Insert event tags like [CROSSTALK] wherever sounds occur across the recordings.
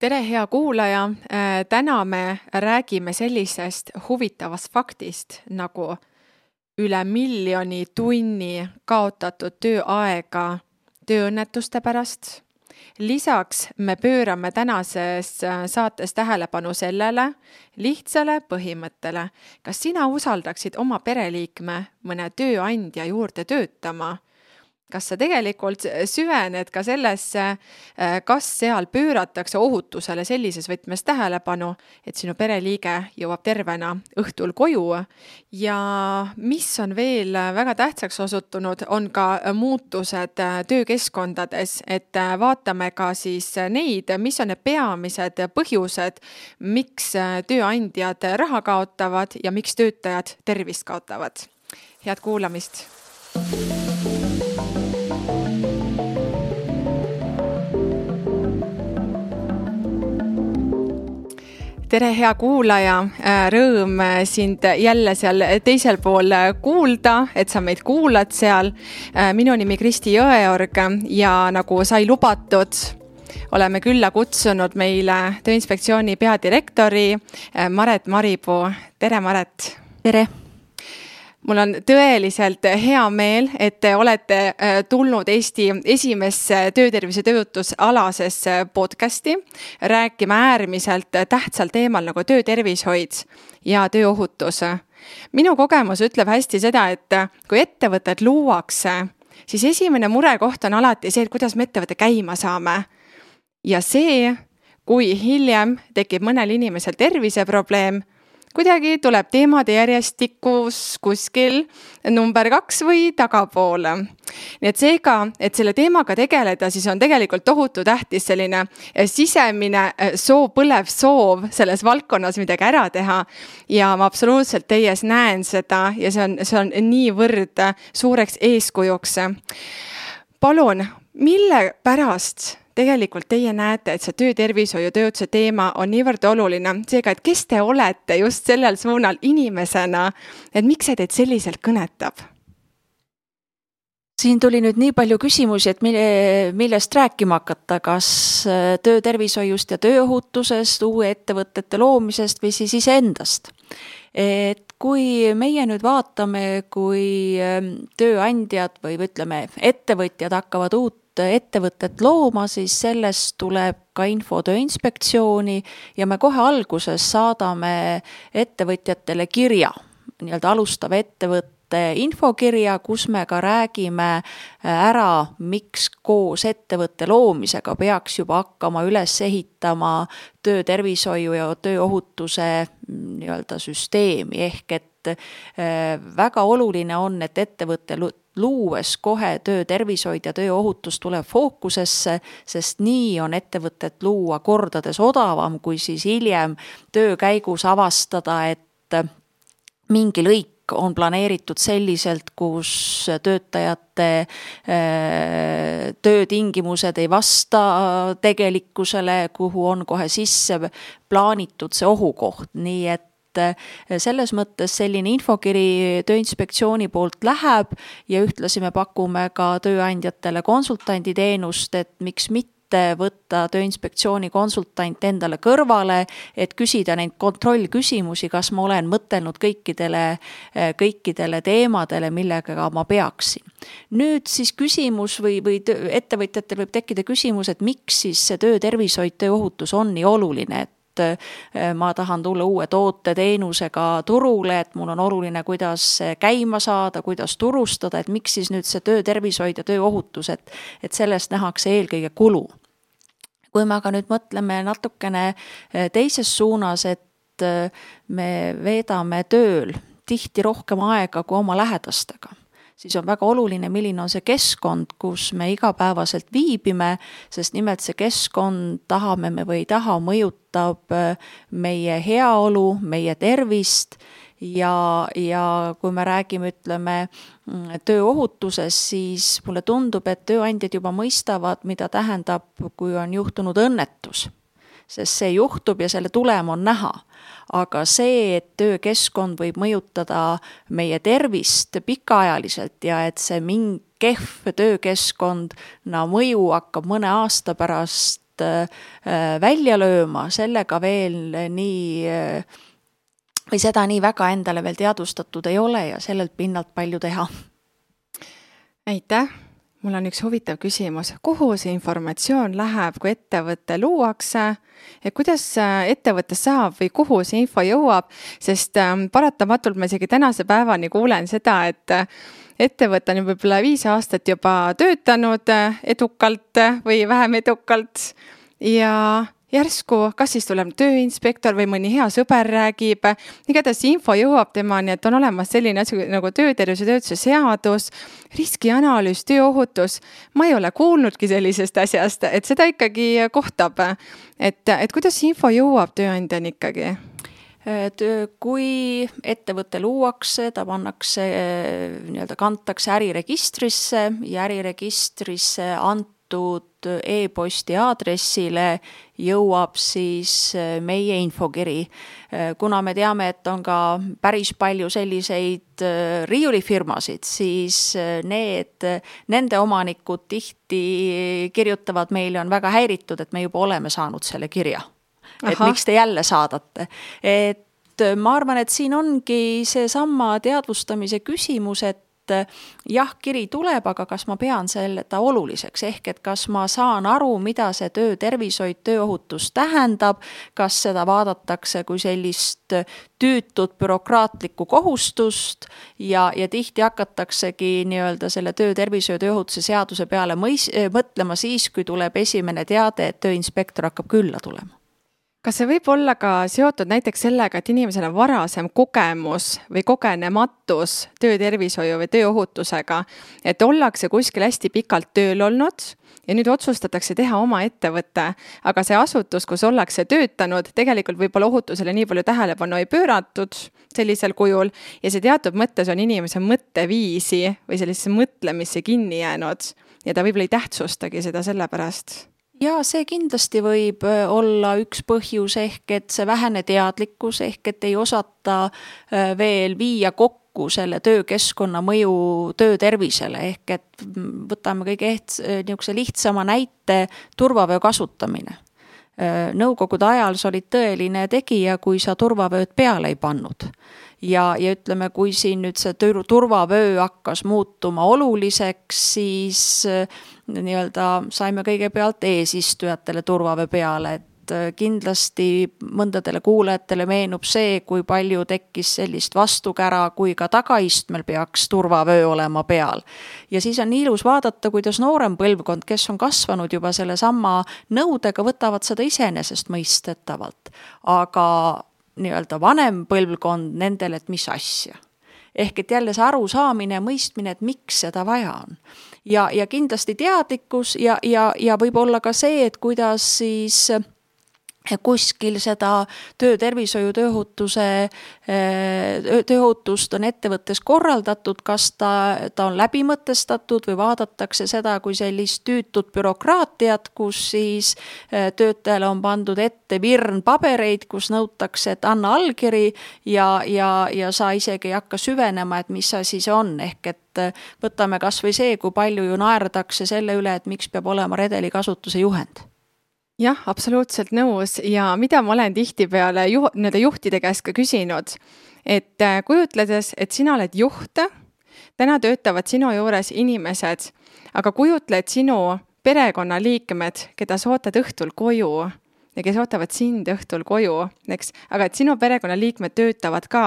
tere, hea kuulaja. Äh, täna me räägime sellisest huvitavast faktist nagu üle miljoni tunni kaotatud tööaega tööõnnetuste pärast. lisaks me pöörame tänases äh, saates tähelepanu sellele lihtsale põhimõttele, kas sina usaldaksid oma pereliikme mõne tööandja juurde töötama kas sa tegelikult süvened ka sellesse, äh, kas seal pööratakse ohutusele sellises võtmes tähelepanu, et sinu pereliige jõuab tervena õhtul koju ja mis on veel väga tähtsaks osutunud, on ka muutused äh, töökeskkondades, et äh, vaatame ka siis neid, mis on need peamised põhjused, miks tööandjad raha kaotavad ja miks töötajad tervist kaotavad. head kuulamist tere, hea kuulaja, äh, rõõm äh, sind jälle seal teisel pool äh, kuulda, et sa meid kuulad seal. minu nimi Kristi Jõeorg ja nagu sai lubatud, oleme külla kutsunud meile Tööinspektsiooni peadirektori Maret Maripuu. tere, Maret. tere mul on tõeliselt hea meel, et te olete äh, tulnud Eesti esimesse töötervise tööohutusalasesse podcast'i rääkima äärmiselt tähtsal teemal nagu töötervishoid ja tööohutus. minu kogemus ütleb hästi seda, et kui ettevõtted luuakse, siis esimene murekoht on alati see, et kuidas me ettevõtte käima saame. ja see, kui hiljem tekib mõnel inimesel terviseprobleem kuidagi tuleb teemade järjestikus kuskil number kaks või tagapoole. nii et seega, et selle teemaga tegeleda, siis on tegelikult tohutu tähtis selline eh, sisemine eh, soov, põlev soov selles valdkonnas midagi ära teha. ja ma absoluutselt teies näen seda ja see on, see on niivõrd suureks eeskujuks. palun, mille pärast tegelikult teie näete, et see töötervishoiu, tööotuse teema on niivõrd oluline, seega, et kes te olete just sellel suunal inimesena, et miks see teid selliselt kõnetab? siin tuli nüüd nii palju küsimusi, et mille, millest rääkima hakata, kas äh, töötervishoiust ja tööohutusest, uue ettevõtete loomisest või siis iseendast. et kui meie nüüd vaatame, kui ähm, tööandjad või ütleme, ettevõtjad hakkavad uut ettevõtet looma, siis sellest tuleb ka info Tööinspektsiooni ja me kohe alguses saadame ettevõtjatele kirja, nii-öelda alustava ettevõtte infokirja, kus me ka räägime ära, miks koos ettevõtte loomisega peaks juba hakkama üles ehitama töötervishoiu ja tööohutuse nii-öelda süsteemi, ehk et äh, väga oluline on, et ettevõte luues kohe töötervishoid ja tööohutus tuleb fookusesse, sest nii on ettevõtet luua kordades odavam, kui siis hiljem töö käigus avastada, et mingi lõik on planeeritud selliselt, kus töötajate äh, töötingimused ei vasta tegelikkusele, kuhu on kohe sisse plaanitud see ohukoht, nii et et eh, selles mõttes selline infokiri Tööinspektsiooni poolt läheb ja ühtlasi me pakume ka tööandjatele konsultanditeenust, et miks mitte võtta Tööinspektsiooni konsultant endale kõrvale, et küsida neid kontrollküsimusi, kas ma olen mõtelnud kõikidele, eh, kõikidele teemadele, millega ma peaksin. nüüd siis küsimus või, või ettevõtjatel võib tekkida küsimus, et miks siis see töötervishoid, tööohutus on nii oluline, et ma tahan tulla uue toote, teenusega turule, et mul on oluline, kuidas käima saada, kuidas turustada, et miks siis nüüd see töötervishoid ja tööohutus, et, et sellest nähakse eelkõige kulu. kui me aga nüüd mõtleme natukene eh, teises suunas, et eh, me veedame tööl tihti rohkem aega kui oma lähedastega siis on väga oluline, milline on see keskkond, kus me igapäevaselt viibime, sest nimelt see keskkond, tahame me või ei taha, mõjutab äh, meie heaolu, meie tervist ja, ja kui me räägime, ütleme, mm, tööohutusest, siis mulle tundub, et tööandjad juba mõistavad, mida tähendab, kui on juhtunud õnnetus. Sest see juhtub ja selle tulem on näha aga see, et töökeskkond võib mõjutada meie tervist pikaajaliselt ja et see mingi kehv töökeskkond, no mõju hakkab mõne aasta pärast välja lööma, sellega veel nii või seda nii väga endale veel teadvustatud ei ole ja sellelt pinnalt palju teha. aitäh mul on üks huvitav küsimus, kuhu see informatsioon läheb, kui ettevõte luuakse? Ja kuidas äh, ettevõte saab või kuhu see info jõuab, sest ähm, paratamatult ma isegi tänase päevani kuulen seda, et äh, ettevõte on võib-olla viis aastat juba töötanud äh, edukalt või vähem edukalt. Ja järsku, kas siis tuleb tööinspektor või mõni hea sõber räägib, igatahes info jõuab temani, et on olemas selline asi nagu töötervise töötuse seadus, riskianalüüs, tööohutus. ma ei ole kuulnudki sellisest asjast, et seda ikkagi kohtab. et, et kuidas info jõuab tööandjani ikkagi? kui ettevõte luuakse, ta pannakse nii-öelda, kantakse äriregistrisse ja äriregistrisse antud e-posti aadressile jõuab siis äh, meie infokiri. Äh, kuna me teame, et on ka päris palju selliseid äh, riiulifirmasid, siis need, nende omanikud tihti kirjutavad meile, on väga häiritud, et me juba oleme saanud selle kirja. et miks te jälle saadate, et ma arvan, et siin ongi seesama teadvustamise küsimus, et et eh, jah, kiri tuleb, aga kas ma pean seda oluliseks, ehk et kas ma saan aru, mida see töötervishoid, tööohutus tähendab, kas seda vaadatakse kui sellist tüütut bürokraatlikku kohustust? Ja, ja tihti hakataksegi nii-öelda selle töötervishoiu, tööohutuse seaduse peale mõis-, mõtlema siis, kui tuleb esimene teade, et tööinspektor hakkab külla tulema kas see võib olla ka seotud näiteks sellega, et inimesel on varasem kogemus või kogenematus töötervishoiu või tööohutusega, et ollakse kuskil hästi pikalt tööl olnud ja nüüd otsustatakse teha oma ettevõte, aga see asutus, kus ollakse töötanud, tegelikult võib-olla ohutusele nii palju tähelepanu ei pööratud sellisel kujul ja see teatud mõttes on inimese mõtteviisi või sellisesse mõtlemisse kinni jäänud ja ta võib-olla ei tähtsustagi seda sellepärast jaa, see kindlasti võib äh, olla üks põhjus, ehk et see vähene teadlikkus, ehk et ei osata äh, veel viia kokku selle töökeskkonna mõju töötervisele, ehk et mm, võtame kõige eht-, niisuguse lihtsama näite, turvavöö kasutamine. Äh, nõukogude ajal sa olid tõeline tegija, kui sa turvavööd peale ei pannud. Ja, ja ütleme, kui siin nüüd see turvavöö hakkas muutuma oluliseks, siis nii-öelda saime kõigepealt eesistujatele turvavöö peale, et äh, kindlasti mõndadele kuulajatele meenub see, kui palju tekkis sellist vastukära, kui ka tagaistmel peaks turvavöö olema peal. ja siis on ilus vaadata, kuidas noorem põlvkond, kes on kasvanud juba sellesama nõudega, võtavad seda iseenesestmõistetavalt. aga nii-öelda vanem põlvkond nendele, et mis asja ehk et jälle see arusaamine ja mõistmine, et miks seda vaja on. ja, ja kindlasti teadlikkus ja, ja, ja võib-olla ka see, et kuidas siis kuskil seda töötervishoiu, tööohutuse, tööohutust on ettevõttes korraldatud, kas ta, ta on läbimõtestatud või vaadatakse seda kui sellist tüütut bürokraatiat, kus siis töötajale on pandud ette virn pabereid, kus nõutakse, et anna allkiri ja, ja, ja sa isegi ei hakka süvenema, et mis asi see on, ehk et võtame kas või see, kui palju ju naerdakse selle üle, et miks peab olema redeli kasutuse juhend jah, absoluutselt nõus. Ja mida ma olen tihtipeale juh-, nii-öelda juhtide käest ka küsinud, et äh, kujutledes, et sina oled juht, täna töötavad sinu juures inimesed, aga kujutle, et sinu perekonnaliikmed, keda sa ootad õhtul koju ja kes ootavad sind õhtul koju, eks, aga et sinu perekonnaliikmed töötavad ka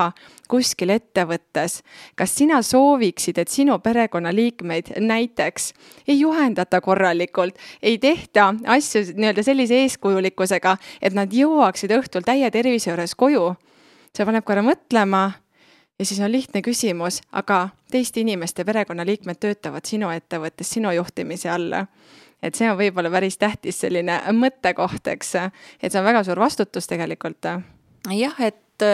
kuskil ettevõttes. kas sina sooviksid, et sinu perekonnaliikmeid näiteks ei juhendata korralikult, ei tehta asju nii-öelda sellise eeskujulikkusega, et nad jõuaksid õhtul täie tervise juures koju? see paneb korra mõtlema ja siis on lihtne küsimus, aga teiste inimeste perekonnaliikmed töötavad sinu ettevõttes, sinu juhtimise all et see on võib-olla päris tähtis selline mõttekoht, eks, et see on väga suur vastutus tegelikult. jah, et,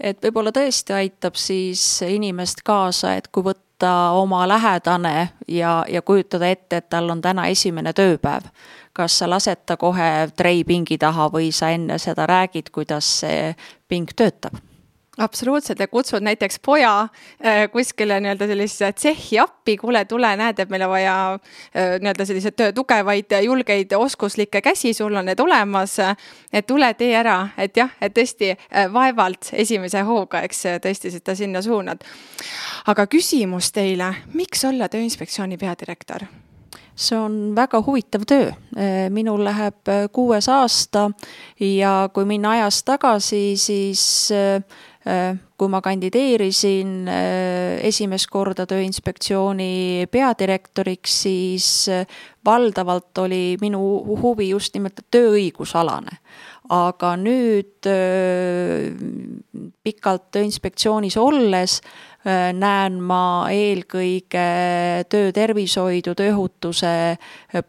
et võib-olla tõesti aitab siis inimest kaasa, et kui võtta oma lähedane ja, ja kujutada ette, et tal on täna esimene tööpäev, kas sa lased ta kohe treipingi taha või sa enne seda räägid, kuidas see ping töötab absoluutselt ja kutsud näiteks poja äh, kuskile nii-öelda sellisesse tsehhi appi, kuule, tule, näed, et meil on vaja äh, nii-öelda selliseid tugevaid, julgeid, oskuslikke käsi, sul on need olemas. et tule, tee ära, et jah, et tõesti äh, vaevalt esimese hooga, eks tõesti seda sinna suunad. aga küsimus teile, miks olla Tööinspektsiooni peadirektor? see on väga huvitav töö. minul läheb kuues aasta ja kui minna ajas tagasi, siis kui ma kandideerisin äh, esimest korda Tööinspektsiooni peadirektoriks, siis äh, valdavalt oli minu huvi just nimelt tööõigusalane. aga nüüd pikalt Tööinspektsioonis olles näen ma eelkõige töötervishoidu, tööohutuse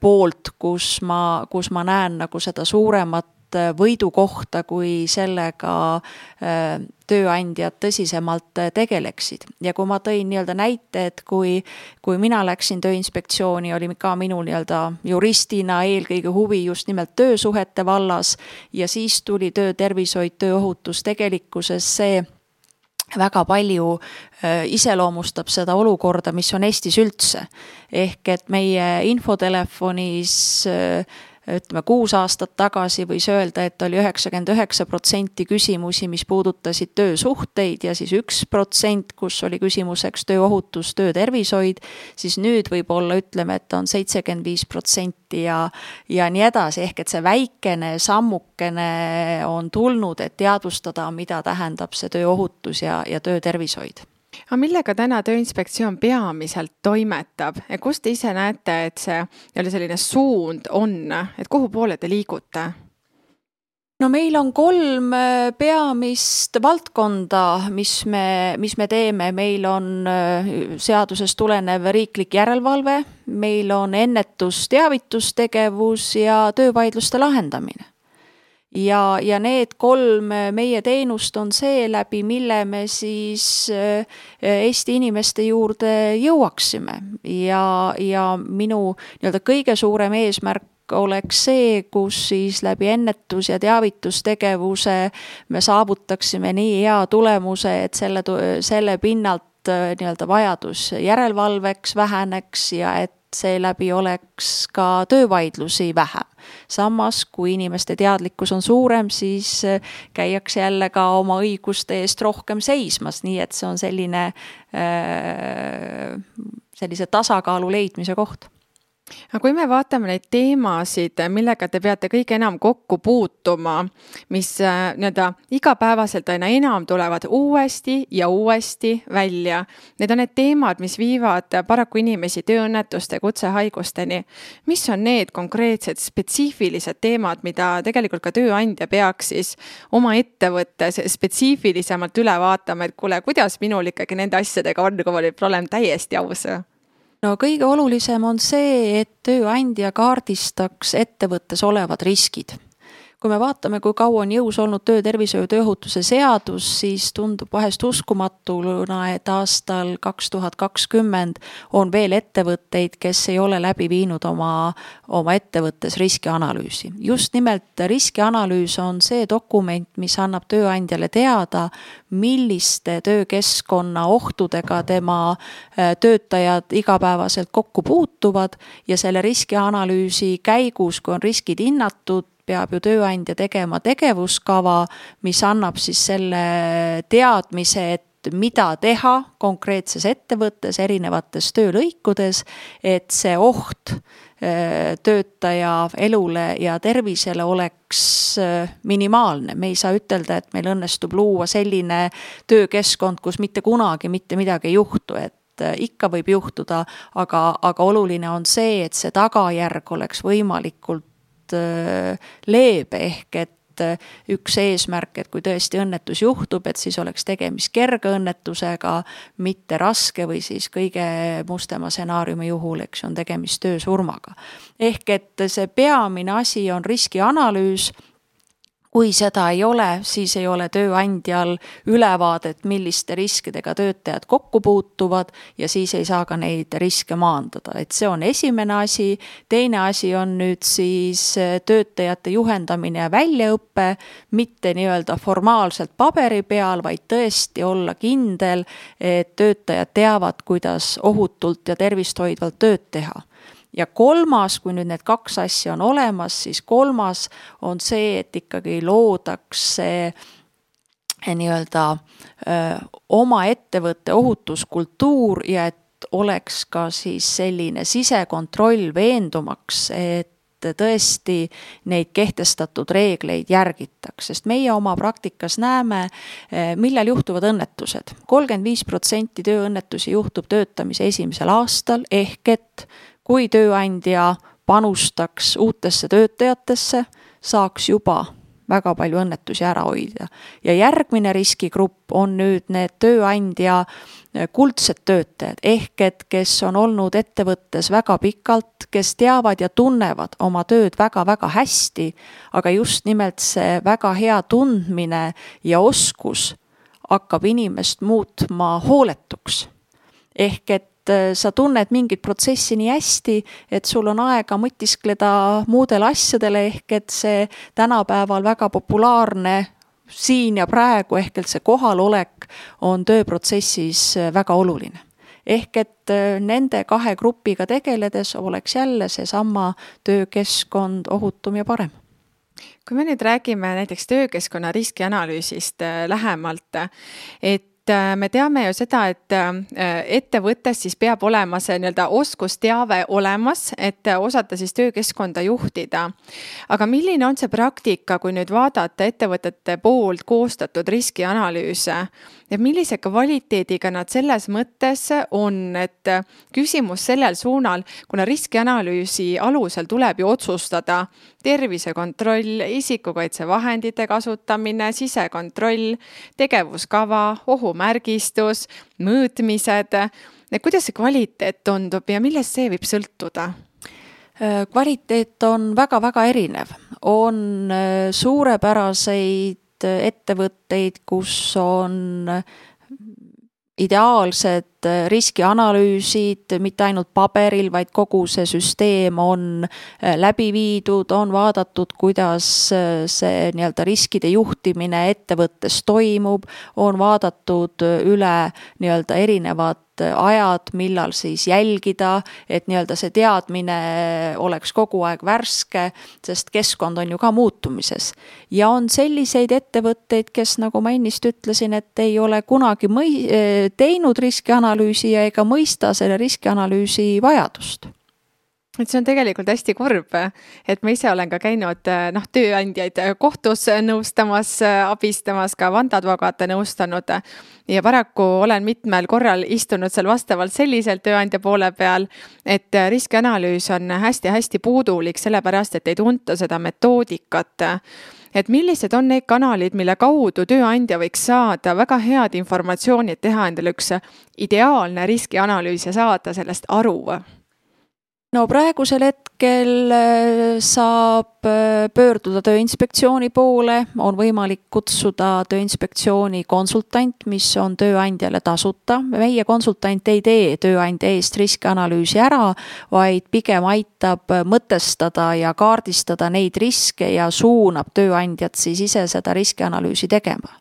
poolt, kus ma, kus ma näen nagu seda suuremat Äh, võidukohta, kui sellega äh, tööandjad tõsisemalt äh, tegeleksid. ja kui ma tõin nii-öelda näite, et kui, kui mina läksin Tööinspektsiooni, oli ka minul nii-öelda juristina eelkõige huvi just nimelt töösuhete vallas ja siis tuli töötervishoid, tööohutus, tegelikkuses see väga palju iseloomustab seda olukorda, mis on Eestis üldse. ehk et meie infotelefonis ütleme, kuus aastat tagasi võis öelda, et oli üheksakümmend üheksa protsenti küsimusi, mis puudutasid töösuhteid ja siis üks protsent, kus oli küsimuseks tööohutus, töötervishoid, siis nüüd võib-olla ütleme, et on seitsekümmend viis protsenti ja, ja nii edasi, ehk et see väikene sammukene on tulnud, et teadvustada, mida tähendab see tööohutus ja, ja töötervishoid aga millega täna Tööinspektsioon peamiselt toimetab? Ja kus te ise näete, et see nii-öelda selline suund on, et kuhu poole te liigute? no meil on kolm äh, peamist valdkonda, mis me, mis me teeme, meil on äh, seadusest tulenev riiklik järelevalve, meil on ennetus, teavitustegevus ja töövaidluste lahendamine ja, ja need kolm meie teenust on seeläbi, mille me siis äh, Eesti inimeste juurde jõuaksime. Ja, ja minu nii-öelda kõige suurem eesmärk oleks see, kus siis läbi ennetus- ja teavitustegevuse me saavutaksime nii hea tulemuse, et selle, selle pinnalt äh, nii-öelda vajadus järelevalveks väheneks ja et seeläbi oleks ka töövaidlusi vähem. samas, kui inimeste teadlikkus on suurem, siis äh, käiakse jälle ka oma õiguste eest rohkem seismas, nii et see on selline, äh, sellise tasakaalu leidmise koht aga kui me vaatame neid teemasid, millega te peate kõige enam kokku puutuma, mis äh, nii-öelda igapäevaselt aina enam tulevad uuesti ja uuesti välja. Need on need teemad, mis viivad paraku inimesi tööõnnetuste, kutsehaigusteni. mis on need konkreetsed spetsiifilised teemad, mida tegelikult ka tööandja peaks siis oma ettevõttes spetsiifilisemalt üle vaatama, et kuule, kuidas minul ikkagi nende asjadega on, kui ma nüüd olen täiesti aus no kõige olulisem on see, et tööandja kaardistaks ettevõttes olevad riskid kui me vaatame, kui kaua on jõus olnud töötervishoiu ja tööohutuse seadus, siis tundub vahest uskumatuna, et aastal kaks tuhat kakskümmend on veel ettevõtteid, kes ei ole läbi viinud oma, oma ettevõttes riskianalüüsi. just nimelt riskianalüüs on see dokument, mis annab tööandjale teada, milliste töökeskkonna ohtudega tema äh, töötajad igapäevaselt kokku puutuvad ja selle riskianalüüsi käigus, kui on riskid hinnatud, peab ju tööandja tegema tegevuskava, mis annab siis selle teadmise, et mida teha konkreetses ettevõttes, erinevates töölõikudes, et see oht äh, töötaja elule ja tervisele oleks äh, minimaalne. me ei saa ütelda, et meil õnnestub luua selline töökeskkond, kus mitte kunagi mitte midagi ei juhtu, et äh, ikka võib juhtuda, aga, aga oluline on see, et see tagajärg oleks võimalikult Äh, leebe, ehk et äh, üks eesmärk, et kui tõesti õnnetus juhtub, et siis oleks tegemist kerge õnnetusega, mitte raske või siis kõige mustema stsenaariumi juhul, eks on tegemist töösurmaga. ehk et see peamine asi on riskianalüüs kui seda ei ole, siis ei ole tööandjal ülevaadet, milliste riskidega töötajad kokku puutuvad ja siis ei saa ka neid riske maandada, et see on esimene asi. teine asi on nüüd siis äh, töötajate juhendamine ja väljaõpe, mitte nii-öelda formaalselt paberi peal, vaid tõesti olla kindel, et töötajad teavad, kuidas ohutult ja tervist hoidvalt tööd teha ja kolmas, kui nüüd need kaks asja on olemas, siis kolmas on see, et ikkagi loodakse eh, nii-öelda eh, oma ettevõtte ohutuskultuur ja et oleks ka siis selline sisekontroll veendumaks, et tõesti neid kehtestatud reegleid järgitaks, sest meie oma praktikas näeme, eh, millal juhtuvad õnnetused. kolmkümmend viis protsenti tööõnnetusi juhtub töötamise esimesel aastal, ehk et kui tööandja panustaks uutesse töötajatesse, saaks juba väga palju õnnetusi ära hoida. ja järgmine riskigrupp on nüüd need tööandja kuldsed töötajad, ehk et kes on olnud ettevõttes väga pikalt, kes teavad ja tunnevad oma tööd väga-väga hästi, aga just nimelt see väga hea tundmine ja oskus hakkab inimest muutma hooletuks. ehk et et äh, sa tunned mingit protsessi nii hästi, et sul on aega mõtiskleda muudele asjadele, ehk et see tänapäeval väga populaarne siin ja praegu ehk et see kohalolek on tööprotsessis äh, väga oluline. Ehk et äh, nende kahe grupiga tegeledes oleks jälle seesama töökeskkond ohutum ja parem. Kui me nüüd räägime näiteks töökeskkonna riskianalüüsist lähemalt, et et äh, me teame ju seda, et äh, ettevõttes siis peab olema see nii-öelda oskusteave olemas, et osata siis töökeskkonda juhtida. aga milline on see praktika, kui nüüd vaadata ettevõtete poolt koostatud riskianalüüse? ja millise kvaliteediga nad selles mõttes on, et küsimus sellel suunal, kuna riskianalüüsi alusel tuleb ju otsustada tervisekontroll, isikukaitsevahendite kasutamine, sisekontroll, tegevuskava, ohumärgistus, mõõtmised. kuidas see kvaliteet tundub ja millest see võib sõltuda? kvaliteet on väga-väga erinev, on suurepäraseid ettevõtteid, kus on ideaalsed riskianalüüsid mitte ainult paberil, vaid kogu see süsteem on läbi viidud, on vaadatud, kuidas see nii-öelda riskide juhtimine ettevõttes toimub, on vaadatud üle nii-öelda erinevad ajad, millal siis jälgida, et nii-öelda see teadmine oleks kogu aeg värske, sest keskkond on ju ka muutumises. ja on selliseid ettevõtteid, kes, nagu ma ennist ütlesin, et ei ole kunagi mõi-, teinud riskianalüüsi ja ega mõista selle riskianalüüsi vajadust et see on tegelikult hästi kurb, et ma ise olen ka käinud noh, tööandjaid kohtus nõustamas, abistamas, ka vandeadvokaate nõustanud. ja paraku olen mitmel korral istunud seal vastavalt selliselt tööandja poole peal, et riskianalüüs on hästi-hästi puudulik, sellepärast et ei tunta seda metoodikat et millised on need kanalid, mille kaudu tööandja võiks saada väga head informatsiooni, et teha endale üks ideaalne riskianalüüs ja saada sellest aru no praegusel hetkel äh, saab äh, pöörduda Tööinspektsiooni poole, on võimalik kutsuda Tööinspektsiooni konsultant, mis on tööandjale tasuta. meie konsultant ei tee tööandja eest riskianalüüsi ära, vaid pigem aitab mõtestada ja kaardistada neid riske ja suunab tööandjat siis ise seda riskianalüüsi tegema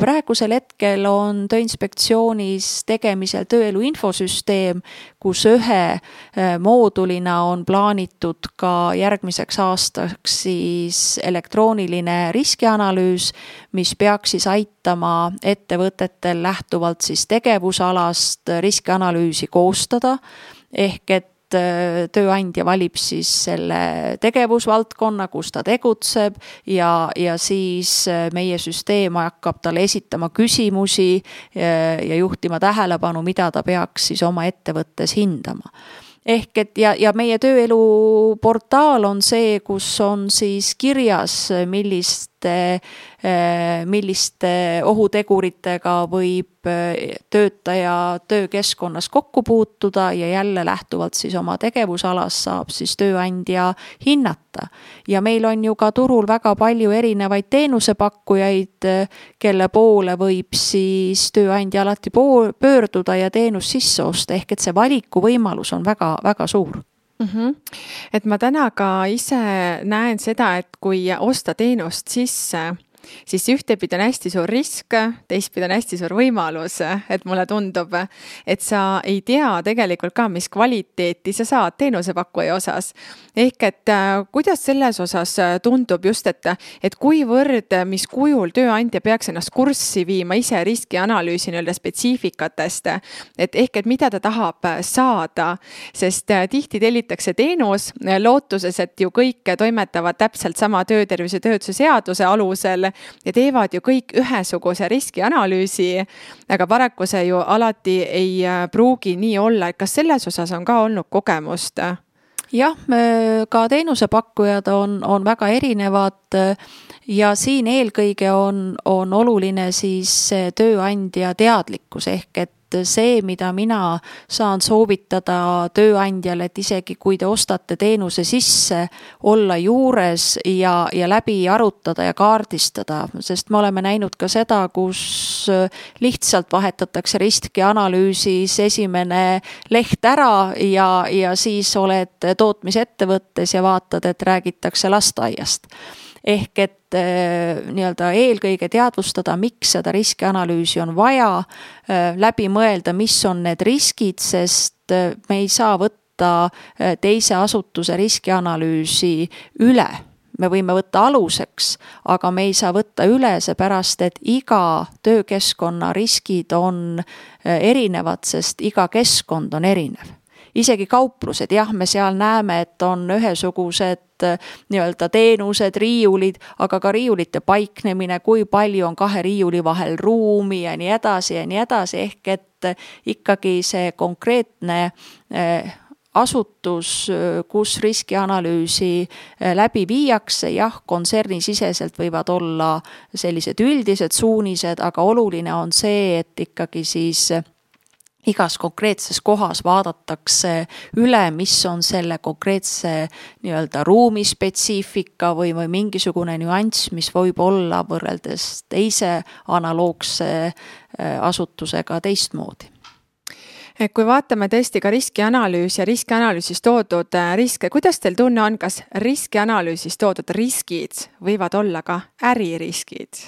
praegusel hetkel on Tööinspektsioonis tegemisel tööelu infosüsteem, kus ühe äh, moodulina on plaanitud ka järgmiseks aastaks siis elektrooniline riskianalüüs, mis peaks siis aitama ettevõtetel lähtuvalt siis tegevusalast riskianalüüsi koostada. Ehk et tööandja valib siis selle tegevusvaldkonna, kus ta tegutseb ja, ja siis äh, meie süsteem hakkab talle esitama küsimusi äh, ja juhtima tähelepanu, mida ta peaks siis oma ettevõttes hindama. Ehk et ja, ja meie tööelu portaal on see, kus on siis kirjas, millist milliste, milliste ohuteguritega võib töötaja töökeskkonnas kokku puutuda ja jälle lähtuvalt siis oma tegevusalast saab siis tööandja hinnata. ja meil on ju ka turul väga palju erinevaid teenusepakkujaid, kelle poole võib siis tööandja alati pöörduda ja teenust sisse osta, ehk et see valikuvõimalus on väga-väga suur mm. -hmm. et ma täna ka ise näen seda, et kui osta teenust sisse siis ühtepidi on hästi suur risk, teistpidi on hästi suur võimalus, et mulle tundub, et sa ei tea tegelikult ka, mis kvaliteeti sa saad teenusepakkuja osas. ehk et äh, kuidas selles osas äh, tundub just, et, et kuivõrd, mis kujul tööandja peaks ennast kurssi viima ise riskianalüüsi nii-öelda spetsiifikatest, et ehk, et mida ta tahab saada, sest äh, tihti tellitakse teenus lootuses, et ju kõik toimetavad täpselt sama töötervise töötuse seaduse alusel ja teevad ju kõik ühesuguse riskianalüüsi. aga paraku see ju alati ei äh, pruugi nii olla, et kas selles osas on ka olnud kogemust? jah, ka teenusepakkujad on, on väga erinevad ja siin eelkõige on, on oluline siis tööandja teadlikkus ehk et et see, mida mina saan soovitada tööandjale, et isegi kui te ostate teenuse sisse, olla juures ja, ja läbi arutada ja kaardistada, sest me oleme näinud ka seda, kus lihtsalt vahetatakse riskianalüüsis esimene leht ära ja, ja siis oled tootmisettevõttes ja vaatad, et räägitakse lasteaiast ehk et äh, nii-öelda eelkõige teadvustada, miks seda riskianalüüsi on vaja, äh, läbi mõelda, mis on need riskid, sest äh, me ei saa võtta teise asutuse riskianalüüsi üle. Me võime võtta aluseks, aga me ei saa võtta üle, seepärast et iga töökeskkonna riskid on erinevad, sest iga keskkond on erinev isegi kauplused, jah, me seal näeme, et on ühesugused äh, nii-öelda teenused, riiulid, aga ka riiulite paiknemine, kui palju on kahe riiuli vahel ruumi ja nii edasi ja nii edasi, ehk et äh, ikkagi see konkreetne äh, asutus, kus riskianalüüsi läbi viiakse, jah, kontsernisiseselt võivad olla sellised üldised suunised, aga oluline on see, et ikkagi siis igas konkreetses kohas vaadatakse üle, mis on selle konkreetse nii-öelda ruumi spetsiifika või, või mingisugune nüanss, mis võib olla võrreldes teise analoogse äh, asutusega teistmoodi kui vaatame tõesti ka riskianalüüsi ja riskianalüüsis toodud äh, riske, kuidas teil tunne on, kas riskianalüüsis toodud riskid võivad olla ka äririskid?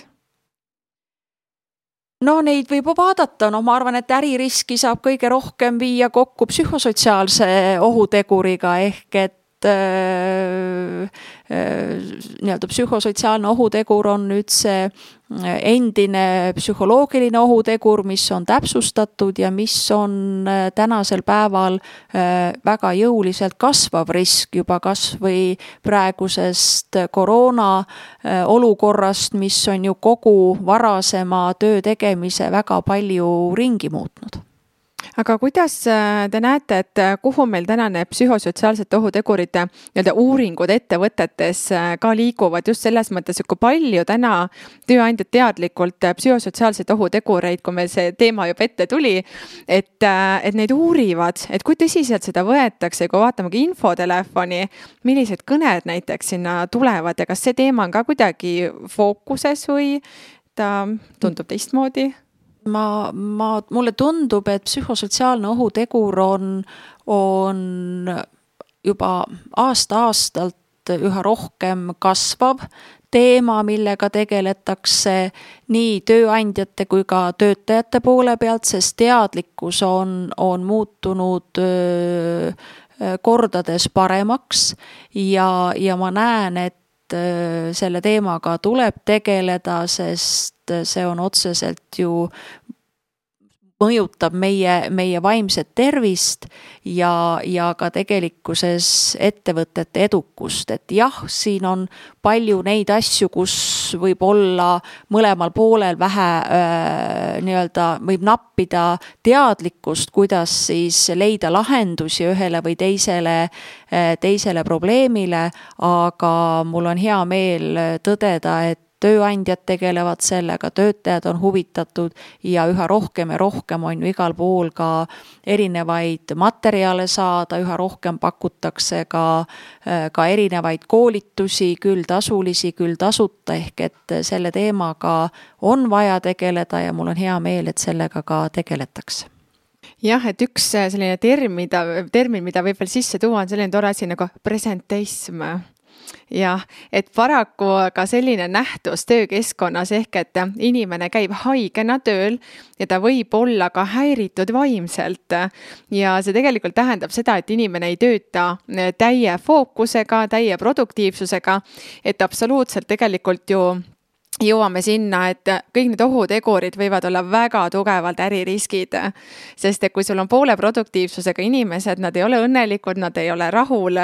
No neid võib vaadata, noh, ma arvan, et äririski saab kõige rohkem viia kokku psühhosotsiaalse ohuteguriga. Ehk et Äh, äh, nii-öelda psühhosotsiaalne ohutegur on nüüd see endine psühholoogiline ohutegur, mis on täpsustatud ja mis on tänasel päeval väga jõuliselt kasvav risk juba kas või praegusest koroona olukorrast, mis on ju kogu varasema töö tegemise väga palju ringi muutnud aga kuidas äh, te näete, et äh, kuhu meil täna need psühhosotsiaalsete ohutegurite nii-öelda uuringud ettevõtetes äh, ka liiguvad just selles mõttes, et kui palju täna tööandjad teadlikult psühhosotsiaalseid ohutegureid, kui meil see teema juba ette tuli, et, et neid uurivad, et kui tõsiselt seda võetakse, kui vaatame ka infotelefoni, millised kõned näiteks sinna tulevad ja kas see teema on ka kuidagi fookuses või ta tundub teistmoodi? Ma, ma, mulle tundub, et psühhosotsiaalne ohutegur on, on juba aasta-aastalt üha rohkem kasvav teema, millega tegeletakse nii tööandjate kui ka töötajate poole pealt, sest teadlikkus on, on muutunud öö, kordades paremaks. Ja, ja ma näen, et selle teemaga tuleb tegeleda, sest see on otseselt ju mõjutab meie, meie vaimset tervist ja, ja ka tegelikkuses ettevõtete edukust, et jah, siin on palju neid asju, kus võib olla mõlemal poolel vähe nii-öelda, võib nappida teadlikkust, kuidas siis leida lahendusi ühele või teisele, teisele probleemile, aga mul on hea meel tõdeda, et tööandjad tegelevad sellega, töötajad on huvitatud ja üha rohkem ja rohkem on ju igal pool ka erinevaid materjale saada, üha rohkem pakutakse ka, ka erinevaid koolitusi, küll tasulisi, küll tasuta, ehk et selle teemaga on vaja tegeleda ja mul on hea meel, et sellega ka tegeletakse jah, et üks selline termin, mida, termin, mida võib veel sisse tuua, on selline tore asi nagu presenteism jah, et paraku ka selline nähtus töökeskkonnas ehk et inimene käib haigena tööl ja ta võib olla ka häiritud vaimselt. ja see tegelikult tähendab seda, et inimene ei tööta täie fookusega, täie produktiivsusega, et absoluutselt tegelikult ju jõuame sinna, et kõik need ohutegurid võivad olla väga tugevalt äririskid. sest et kui sul on poole produktiivsusega inimesed, nad ei ole õnnelikud, nad ei ole rahul,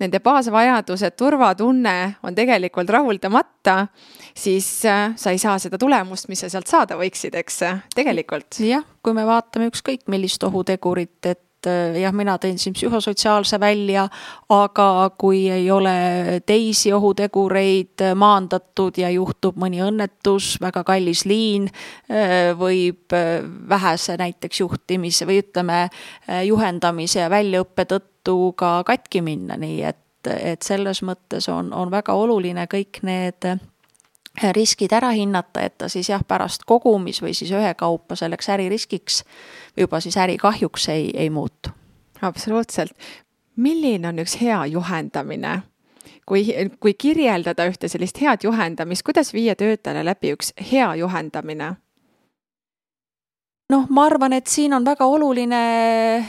nende baasvajadused, turvatunne on tegelikult rahuldamata, siis äh, sa ei saa seda tulemust, mis sa sealt saada võiksid, eks, tegelikult. jah, kui me vaatame ükskõik millist ohutegurit, et et eh, jah, mina tõin siin psühhosotsiaalse välja, aga kui ei ole teisi ohutegureid maandatud ja juhtub mõni õnnetus, väga kallis liin eh, võib eh, vähese näiteks juhtimise või ütleme, juhendamise ja väljaõppe tõttu ka katki minna, nii et, et selles mõttes on, on väga oluline kõik need riskid ära hinnata, et ta siis jah, pärast kogumis või siis ühekaupa selleks äririskiks juba siis ärikahjuks ei, ei muutu. absoluutselt. milline on üks hea juhendamine? kui, kui kirjeldada ühte sellist head juhendamist, kuidas viia töötajale läbi üks hea juhendamine? Noh, ma arvan, et siin on väga oluline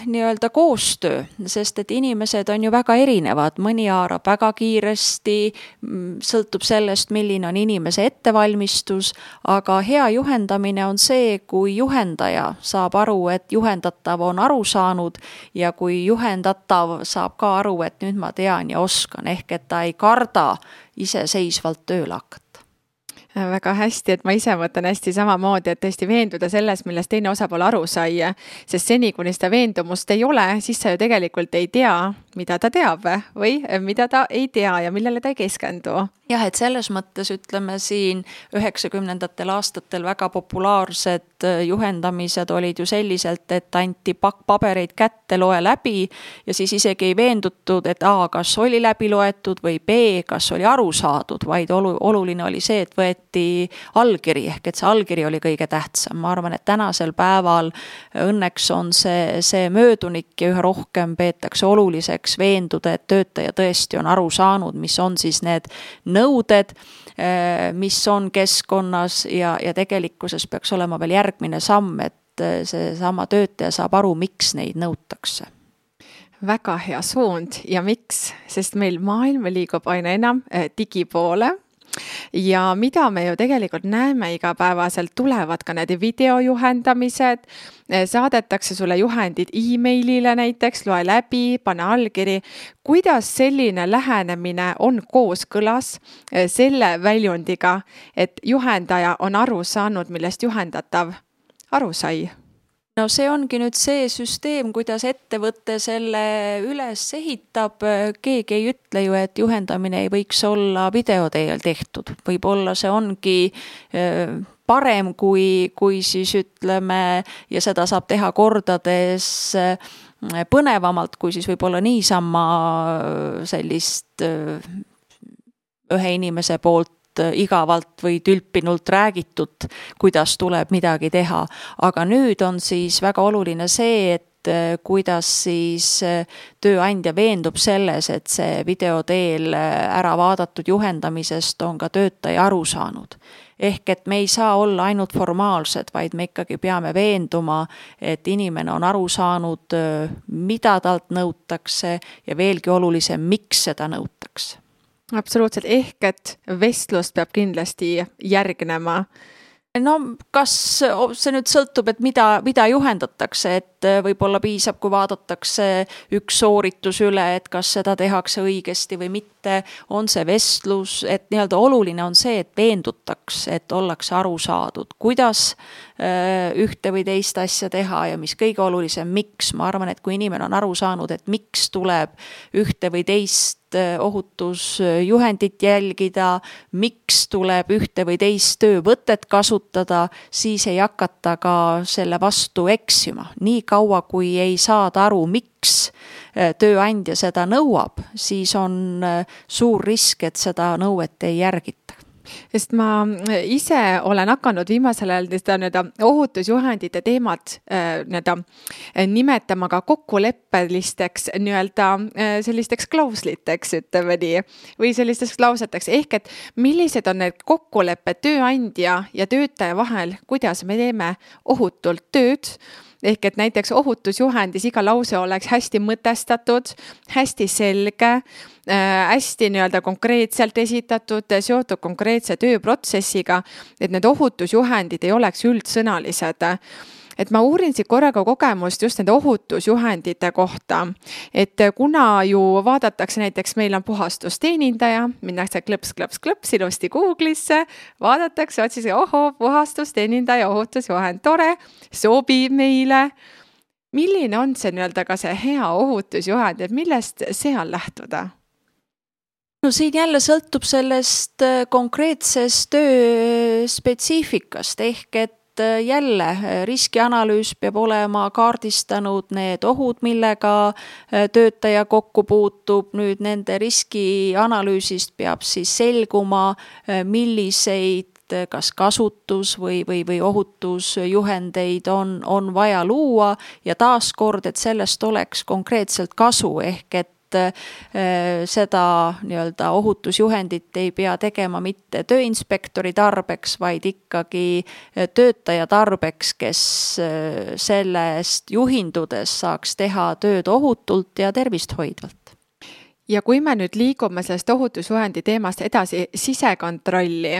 nii-öelda koostöö, sest et inimesed on ju väga erinevad, mõni haarab väga kiiresti, mm, sõltub sellest, milline on inimese ettevalmistus, aga hea juhendamine on see, kui juhendaja saab aru, et juhendatav on aru saanud ja kui juhendatav saab ka aru, et nüüd ma tean ja oskan, ehk et ta ei karda iseseisvalt tööle hakata väga hästi, et ma ise mõtlen hästi samamoodi, et tõesti veenduda selles, millest teine osapool aru sai. sest seni, kuni seda veendumust ei ole, siis sa ju tegelikult ei tea, mida ta teab või mida ta ei tea ja millele ta ei keskendu jah, et selles mõttes ütleme siin üheksakümnendatel aastatel väga populaarsed äh, juhendamised olid ju selliselt, et anti pakk pabereid kätte, loe läbi ja siis isegi ei veendutud, et A, kas oli läbi loetud või B, kas oli aru saadud, vaid olu-, oluline oli see, et võeti allkiri, ehk et see allkiri oli kõige tähtsam. ma arvan, et tänasel päeval õnneks on see, see möödunik ja üha rohkem peetakse oluliseks veenduda, et töötaja tõesti on aru saanud, mis on siis need nõuded, eh, mis on keskkonnas ja, ja tegelikkuses peaks olema veel järgmine samm, et eh, seesama töötaja saab aru, miks neid nõutakse. Väga hea suund. Ja miks, sest meil maailm liigub aina enam eh, digi poole ja mida me ju tegelikult näeme igapäevaselt, tulevad ka need videojuhendamised, eh, saadetakse sulle juhendid emailile näiteks, loe läbi, pane allkiri. kuidas selline lähenemine on kooskõlas eh, selle väljundiga, et juhendaja on aru saanud, millest juhendatav aru sai? No see ongi nüüd see süsteem, kuidas ettevõte selle üles ehitab, keegi ei ütle ju, et juhendamine ei võiks olla video teel tehtud, võib-olla see ongi parem, kui, kui siis ütleme, ja seda saab teha kordades põnevamalt, kui siis võib-olla niisama sellist ühe inimese poolt igavalt või tülpinult räägitud, kuidas tuleb midagi teha. aga nüüd on siis väga oluline see, et äh, kuidas siis äh, tööandja veendub selles, et see video teel ära vaadatud juhendamisest on ka töötaja aru saanud. ehk et me ei saa olla ainult formaalsed, vaid me ikkagi peame veenduma, et inimene on aru saanud, mida talt nõutakse ja veelgi olulisem, miks seda nõutakse absoluutselt, ehk et vestlust peab kindlasti järgnema. No kas see nüüd sõltub, et mida, mida juhendatakse, et äh, võib-olla piisab, kui vaadatakse üks sooritus üle, et kas seda tehakse õigesti või mitte mõte, on see vestlus, et nii-öelda oluline on see, et veendutaks, et ollakse aru saadud, kuidas äh, ühte või teist asja teha ja mis kõige olulisem, miks, ma arvan, et kui inimene on aru saanud, et miks tuleb ühte või teist Äh, ohutusjuhendit jälgida, miks tuleb ühte või teist töövõtet kasutada, siis ei hakata ka selle vastu eksima. nii kaua, kui ei saada aru, miks äh, tööandja seda nõuab, siis on äh, suur risk, et seda nõuet ei järgita. Sest ma ise olen hakanud viimasel ajal seda nii-öelda ohutusjuhendite teemat äh, nii-öelda äh, nimetama ka kokkuleppelisteks nii-öelda äh, sellisteks klausliteks, ütleme nii, või sellisteks lauseteks, ehk et millised on need kokkulepped tööandja ja töötaja vahel, kuidas me teeme ohutult tööd ehk et näiteks ohutusjuhendis iga lause oleks hästi mõtestatud, hästi selge äh,, hästi nii-öelda konkreetselt esitatud, seotud konkreetse tööprotsessiga, et need ohutusjuhendid ei oleks üldsõnalised et ma uurin siit korraga kogemust just nende ohutusjuhendite kohta. et kuna ju vaadatakse näiteks, meil on puhastusteenindaja, minnakse klõps-klõps-klõps ilusti Google'isse, vaadatakse, otsise, ohoo, puhastusteenindaja ohutusjuhend, tore, sobib meile milline on see nii-öelda ka see hea ohutusjuhend, et millest seal lähtuda? no siin jälle sõltub sellest äh, konkreetsest töö spetsiifikast ehk et et äh, jälle äh, riskianalüüs peab olema kaardistanud need ohud, millega äh, töötaja kokku puutub, nüüd nende riskianalüüsist peab siis selguma, milliseid kas kasutus või, või, või ohutusjuhendeid on, on vaja luua. Ja taaskord, et sellest oleks konkreetselt kasu, ehk et seda nii-öelda ohutusjuhendit ei pea tegema mitte tööinspektori tarbeks, vaid ikkagi äh, töötaja tarbeks, kes äh, sellest juhindudes saaks teha tööd ohutult ja tervist hoidvalt. Ja kui me nüüd liigume sellest ohutusjuhendi teemast edasi sisekontrolli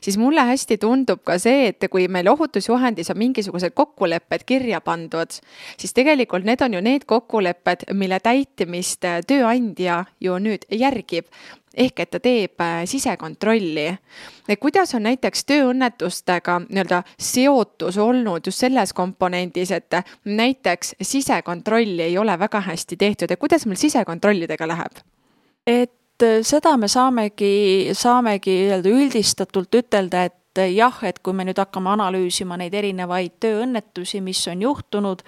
siis mulle hästi tundub ka see, et kui meil ohutusjuhendis on mingisugused kokkulepped kirja pandud, siis tegelikult need on ju need kokkulepped, mille täitmist tööandja ju nüüd järgib ehk et ta teeb äh, sisekontrolli. kuidas on näiteks tööõnnetustega nii-öelda seotus olnud just selles komponendis, et näiteks sisekontrolli ei ole väga hästi tehtud ja kuidas meil sisekontrollidega läheb? et seda me saamegi, saamegi nii-öelda üldistatult ütelda, et äh, jah, et kui me nüüd hakkame analüüsima neid erinevaid tööõnnetusi, mis on juhtunud,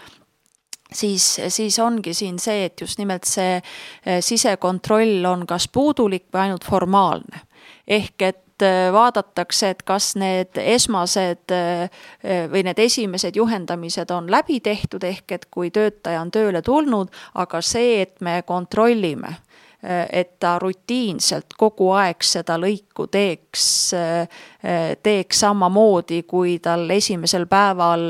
siis, siis ongi siin see, et just nimelt see äh, sisekontroll on kas puudulik või ainult formaalne. ehk et vaadatakse, et kas need esmased või need esimesed juhendamised on läbi tehtud, ehk et kui töötaja on tööle tulnud, aga see, et me kontrollime et ta rutiinselt kogu aeg seda lõiku teeks, teeks samamoodi, kui tal esimesel päeval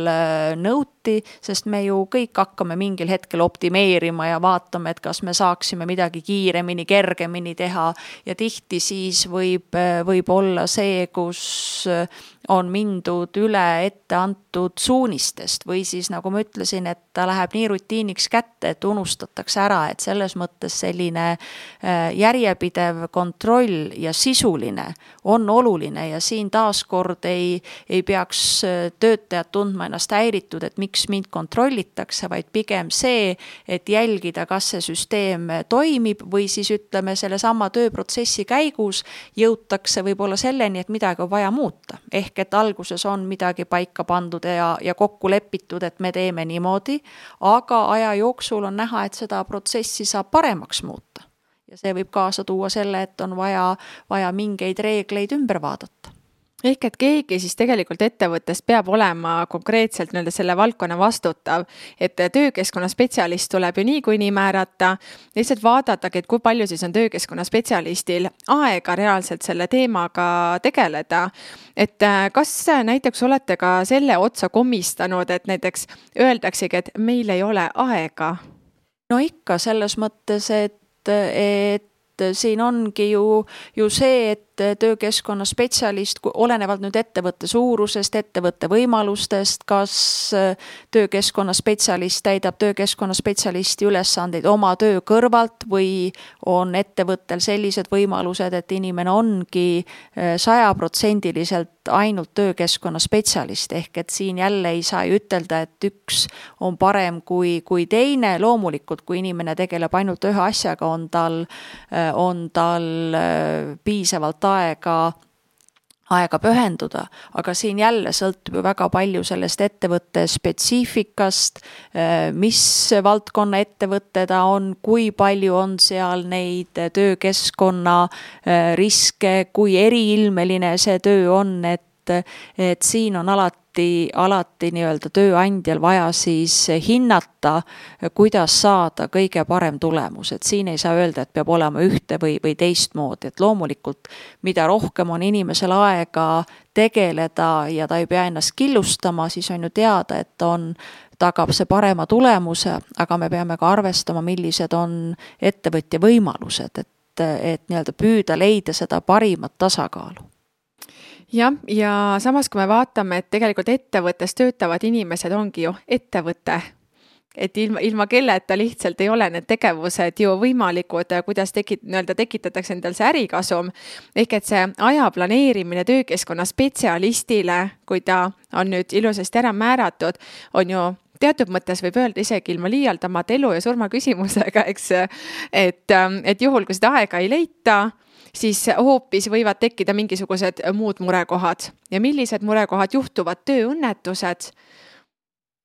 nõuti, sest me ju kõik hakkame mingil hetkel optimeerima ja vaatame, et kas me saaksime midagi kiiremini, kergemini teha. Ja tihti siis võib, võib olla see, kus on mindud üle ette antud suunistest või siis nagu ma ütlesin, et ta läheb nii rutiiniks kätte, et unustatakse ära, et selles mõttes selline järjepidev kontroll ja sisuline on oluline. Ja siin taaskord ei, ei peaks äh, töötajad tundma ennast häiritud, et miks mind kontrollitakse, vaid pigem see, et jälgida, kas see süsteem toimib või siis ütleme, sellesama tööprotsessi käigus jõutakse võib-olla selleni, et midagi on vaja muuta. ehk et alguses on midagi paika pandud ja, ja kokku lepitud, et me teeme niimoodi, aga aja jooksul on näha, et seda protsessi saab paremaks muuta. ja see võib kaasa tuua selle, et on vaja, vaja mingeid reegleid ümber vaadata ehk et keegi siis tegelikult ettevõttes peab olema konkreetselt nii-öelda selle valdkonna vastutav, et töökeskkonna spetsialist tuleb ju niikuinii määrata, lihtsalt vaadatagi, et kui palju siis on töökeskkonna spetsialistil aega reaalselt selle teemaga tegeleda. et äh, kas näiteks olete ka selle otsa komistanud, et näiteks öeldaksegi, et meil ei ole aega? no ikka selles mõttes, et, et siin ongi ju, ju see, et töökeskkonna spetsialist, olenevalt nüüd ettevõtte suurusest, ettevõtte võimalustest, kas töökeskkonna spetsialist täidab töökeskkonna spetsialisti ülesandeid oma töö kõrvalt või on ettevõttel sellised võimalused, et inimene ongi sajaprotsendiliselt ainult töökeskkonna spetsialist, ehk et siin jälle ei saa ju ütelda, et üks on parem kui, kui teine, loomulikult kui inimene tegeleb ainult ühe asjaga, on tal, on tal piisavalt aega aega pühenduda, aga siin jälle sõltub ju väga palju sellest ettevõtte spetsiifikast, mis valdkonna ettevõte ta on, kui palju on seal neid töökeskkonna riske, kui eriilmeline see töö on, et et siin on alati, alati nii-öelda tööandjal vaja siis hinnata, kuidas saada kõige parem tulemus, et siin ei saa öelda, et peab olema ühte või, või teistmoodi, et loomulikult mida rohkem on inimesel aega tegeleda ja ta ei pea ennast killustama, siis on ju teada, et on tagab see parema tulemuse, aga me peame ka arvestama, millised on ettevõtja võimalused, et, et nii-öelda püüda leida seda parimat tasakaalu jah, ja samas, kui me vaatame, et tegelikult ettevõttes töötavad inimesed ongi ju ettevõte, et ilma, ilma kelleta lihtsalt ei ole need tegevused ju võimalikud, kuidas tekit-, nii-öelda tekitatakse endal see ärikasum. ehk et see aja planeerimine töökeskkonna spetsialistile, kui ta on nüüd ilusasti ära määratud, on ju teatud mõttes võib öelda isegi ilma liialdamata elu ja surma küsimusega, eks. et, et juhul, kui seda aega ei leita siis hoopis võivad tekkida mingisugused muud murekohad ja millised murekohad juhtuvad, tööõnnetused.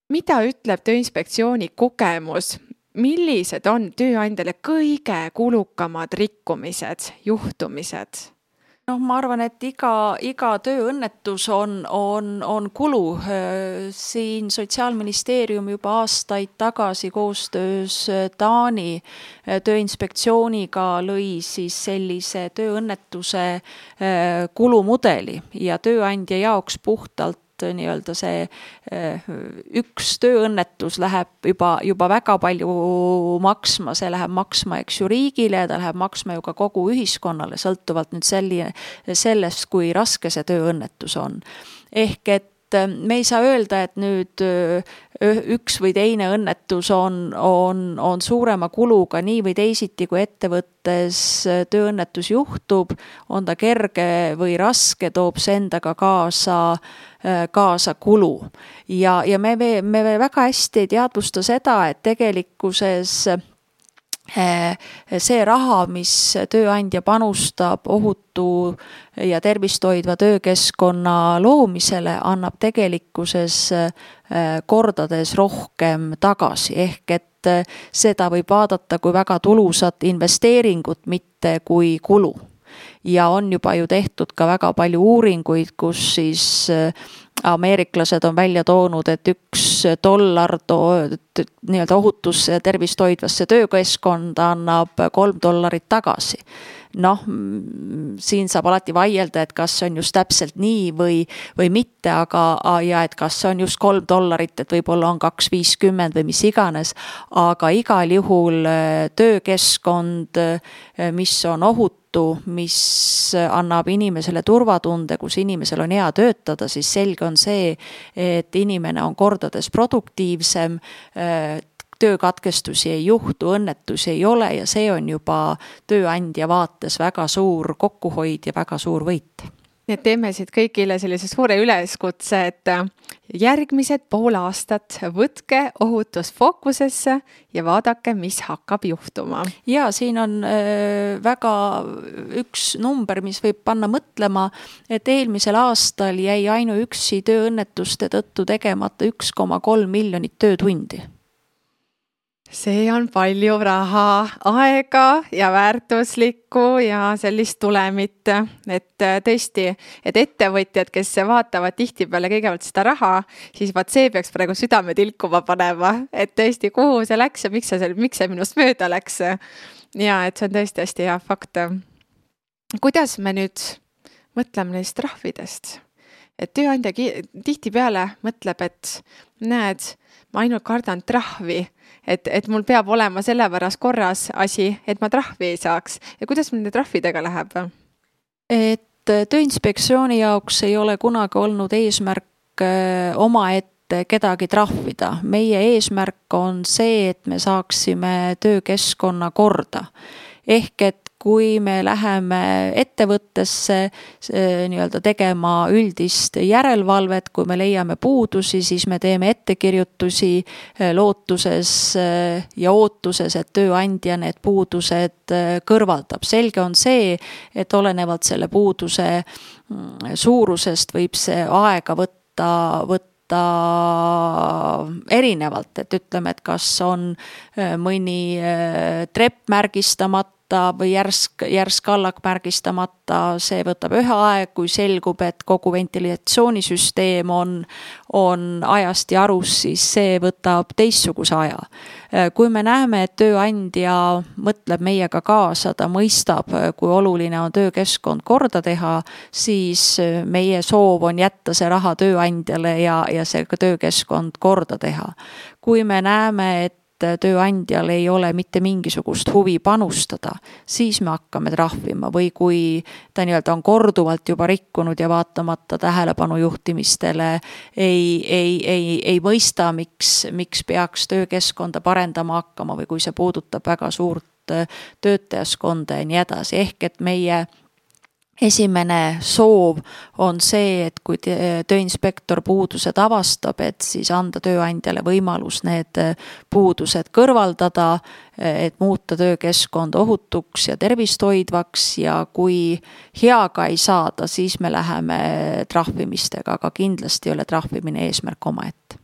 mida ütleb Tööinspektsiooni kogemus, millised on tööandjale kõige kulukamad rikkumised, juhtumised? Noh, ma arvan, et iga, iga tööõnnetus on, on, on kulu. siin Sotsiaalministeerium juba aastaid tagasi koostöös Taani tööinspektsiooniga lõi siis sellise tööõnnetuse kulumudeli ja tööandja jaoks puhtalt et nii-öelda see eh, üks tööõnnetus läheb juba, juba väga palju maksma, see läheb maksma, eks ju, riigile, ta läheb maksma ju ka kogu ühiskonnale, sõltuvalt nüüd selline, sellest, kui raske see tööõnnetus on. ehk et et me ei saa öelda, et nüüd üks või teine õnnetus on, on, on suurema kuluga nii või teisiti, kui ettevõttes tööõnnetus juhtub, on ta kerge või raske, toob see endaga kaasa, kaasa kulu. ja, ja me, me, me väga hästi ei teadvusta seda, et tegelikkuses Eh, see raha, mis tööandja panustab ohutu ja tervist hoidva töökeskkonna loomisele, annab tegelikkuses eh, kordades rohkem tagasi, ehk et seda võib vaadata kui väga tulusat investeeringut, mitte kui kulu ja on juba ju tehtud ka väga palju uuringuid, kus siis ameeriklased on välja toonud, et üks dollar to-, nii-öelda ohutusse ja tervist hoidvasse töökeskkonda annab kolm dollarit tagasi noh, siin saab alati vaielda, et kas see on just täpselt nii või, või mitte, aga ja et kas see on just kolm dollarit, et võib-olla on kaks viiskümmend või mis iganes. aga igal juhul äh, töökeskkond, äh, mis on ohutu, mis annab inimesele turvatunde, kus inimesel on hea töötada, siis selge on see, et inimene on kordades produktiivsem äh, töökatkestusi ei juhtu, õnnetusi ei ole ja see on juba tööandja vaates väga suur kokkuhoid ja väga suur võit nii et teeme siit kõigile sellise suure üleskutse, et järgmised pool aastat võtke ohutus fookusesse ja vaadake, mis hakkab juhtuma. ja siin on äh, väga üks number, mis võib panna mõtlema, et eelmisel aastal jäi ainuüksi tööõnnetuste tõttu tegemata üks koma kolm miljonit töötundi see on palju raha, aega ja väärtuslikku ja sellist tulemit, et äh, tõesti, et ettevõtjad, kes vaatavad tihtipeale kõigepealt seda raha, siis vaat see peaks praegu südame tilkuma panema, et tõesti, kuhu see läks ja miks see, miks see minust mööda läks. ja et see on tõesti hästi hea fakt. kuidas me nüüd mõtleme neist trahvidest? et tööandja tihtipeale mõtleb, et näed, ma ainult kardan trahvi et, et mul peab olema sellepärast korras asi, et ma trahvi ei saaks ja kuidas mul nende trahvidega läheb? et Tööinspektsiooni jaoks ei ole kunagi olnud eesmärk omaette kedagi trahvida. meie eesmärk on see, et me saaksime töökeskkonna korda. ehk et kui me läheme ettevõttesse nii-öelda tegema üldist järelevalvet, kui me leiame puudusi, siis me teeme ettekirjutusi eh, lootuses eh, ja ootuses, et tööandja need puudused eh, kõrvaldab. selge on see, et olenevalt selle puuduse mm, suurusest võib see aega võtta, võtta erinevalt, et ütleme, et kas on mõni trepp märgistamata, märgistamata või järsk, järsk allak märgistamata, see võtab ühe aeg, kui selgub, et kogu ventilatsioonisüsteem on, on ajast ja arust, siis see võtab teistsuguse aja. kui me näeme, et tööandja mõtleb meiega kaasa, ta mõistab, kui oluline on töökeskkond korda teha, siis meie soov on jätta see raha tööandjale ja, ja see töökeskkond korda teha. kui me näeme, et tööandjal ei ole mitte mingisugust huvi panustada, siis me hakkame trahvima. Või kui ta nii-öelda on korduvalt juba rikkunud ja vaatamata tähelepanu juhtimistele ei, ei, ei, ei mõista, miks, miks peaks töökeskkonda parendama hakkama või kui see puudutab väga suurt töötajaskonda ja nii edasi, ehk et meie esimene soov on see, et kui tööinspektor puudused avastab, et siis anda tööandjale võimalus need puudused kõrvaldada, et muuta töökeskkond ohutuks ja tervist hoidvaks ja kui heaga ei saada, siis me läheme trahvimistega, aga kindlasti ei ole trahvimine eesmärk omaette.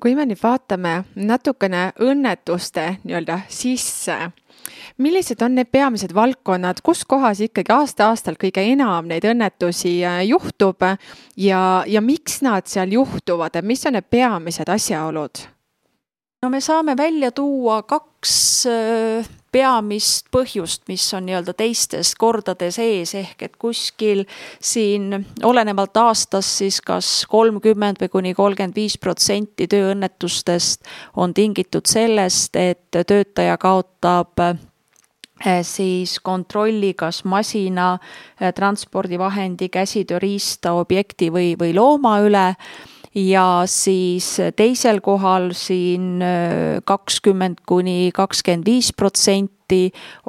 Kui me nüüd vaatame natukene õnnetuste nii-öelda sisse millised on need peamised valdkonnad, kus kohas ikkagi aasta-aastalt kõige enam neid õnnetusi äh, juhtub ja, ja miks nad seal juhtuvad, et mis on need peamised asjaolud? no me saame välja tuua kaks äh, peamist põhjust, mis on nii-öelda teistes kordades ees, ehk et kuskil siin olenevalt aastast siis kas kolmkümmend või kuni kolmkümmend viis protsenti tööõnnetustest on tingitud sellest, et töötaja kaotab siis kontrolli kas masina, eh, transpordivahendi, käsitööriista, objekti või, või looma üle. Ja siis teisel kohal siin eh, kakskümmend kuni kakskümmend viis protsenti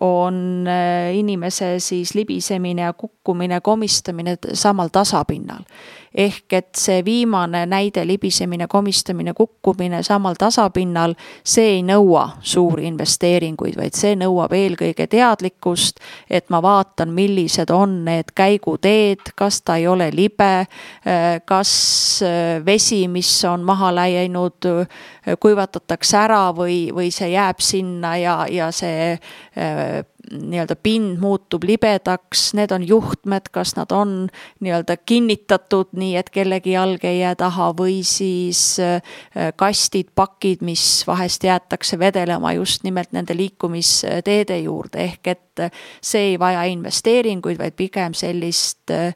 on inimese siis libisemine ja kukkumine, komistamine samal tasapinnal. Ehk et see viimane näide, libisemine, komistamine, kukkumine samal tasapinnal, see ei nõua suuri investeeringuid, vaid see nõuab eelkõige teadlikkust, et ma vaatan, millised on need käiguteed, kas ta ei ole libe, kas vesi, mis on maha läinud, kuivatatakse ära või, või see jääb sinna ja, ja see nii-öelda pind muutub libedaks, need on juhtmed, kas nad on nii-öelda kinnitatud nii, et kellegi jalg ei jää taha või siis äh, kastid, pakid, mis vahest jäetakse vedelema just nimelt nende liikumisteede juurde, ehk et see ei vaja investeeringuid, vaid pigem sellist, äh,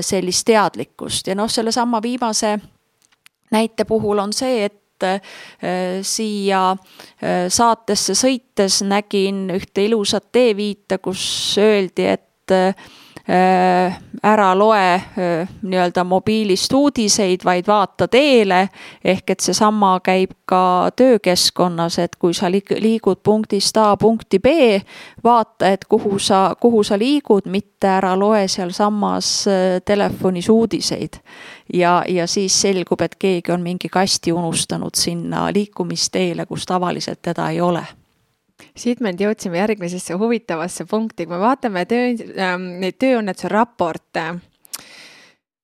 sellist teadlikkust. Ja noh, sellesama viimase näite puhul on see, et Äh, siia äh, saatesse sõites nägin ühte ilusat teeviite, kus öeldi, et Äh, ära loe äh, nii-öelda mobiilist uudiseid, vaid vaata teele. ehk et seesama käib ka töökeskkonnas, et kui sa liigud punktist A punkti B, vaata, et kuhu sa, kuhu sa liigud, mitte ära loe sealsamas äh, telefonis uudiseid. ja, ja siis selgub, et keegi on mingi kasti unustanud sinna liikumisteele, kus tavaliselt teda ei ole nüüd jõudsime järgmisesse huvitavasse punkti, kui me vaatame töö ähm,, neid tööõnnetuse raporte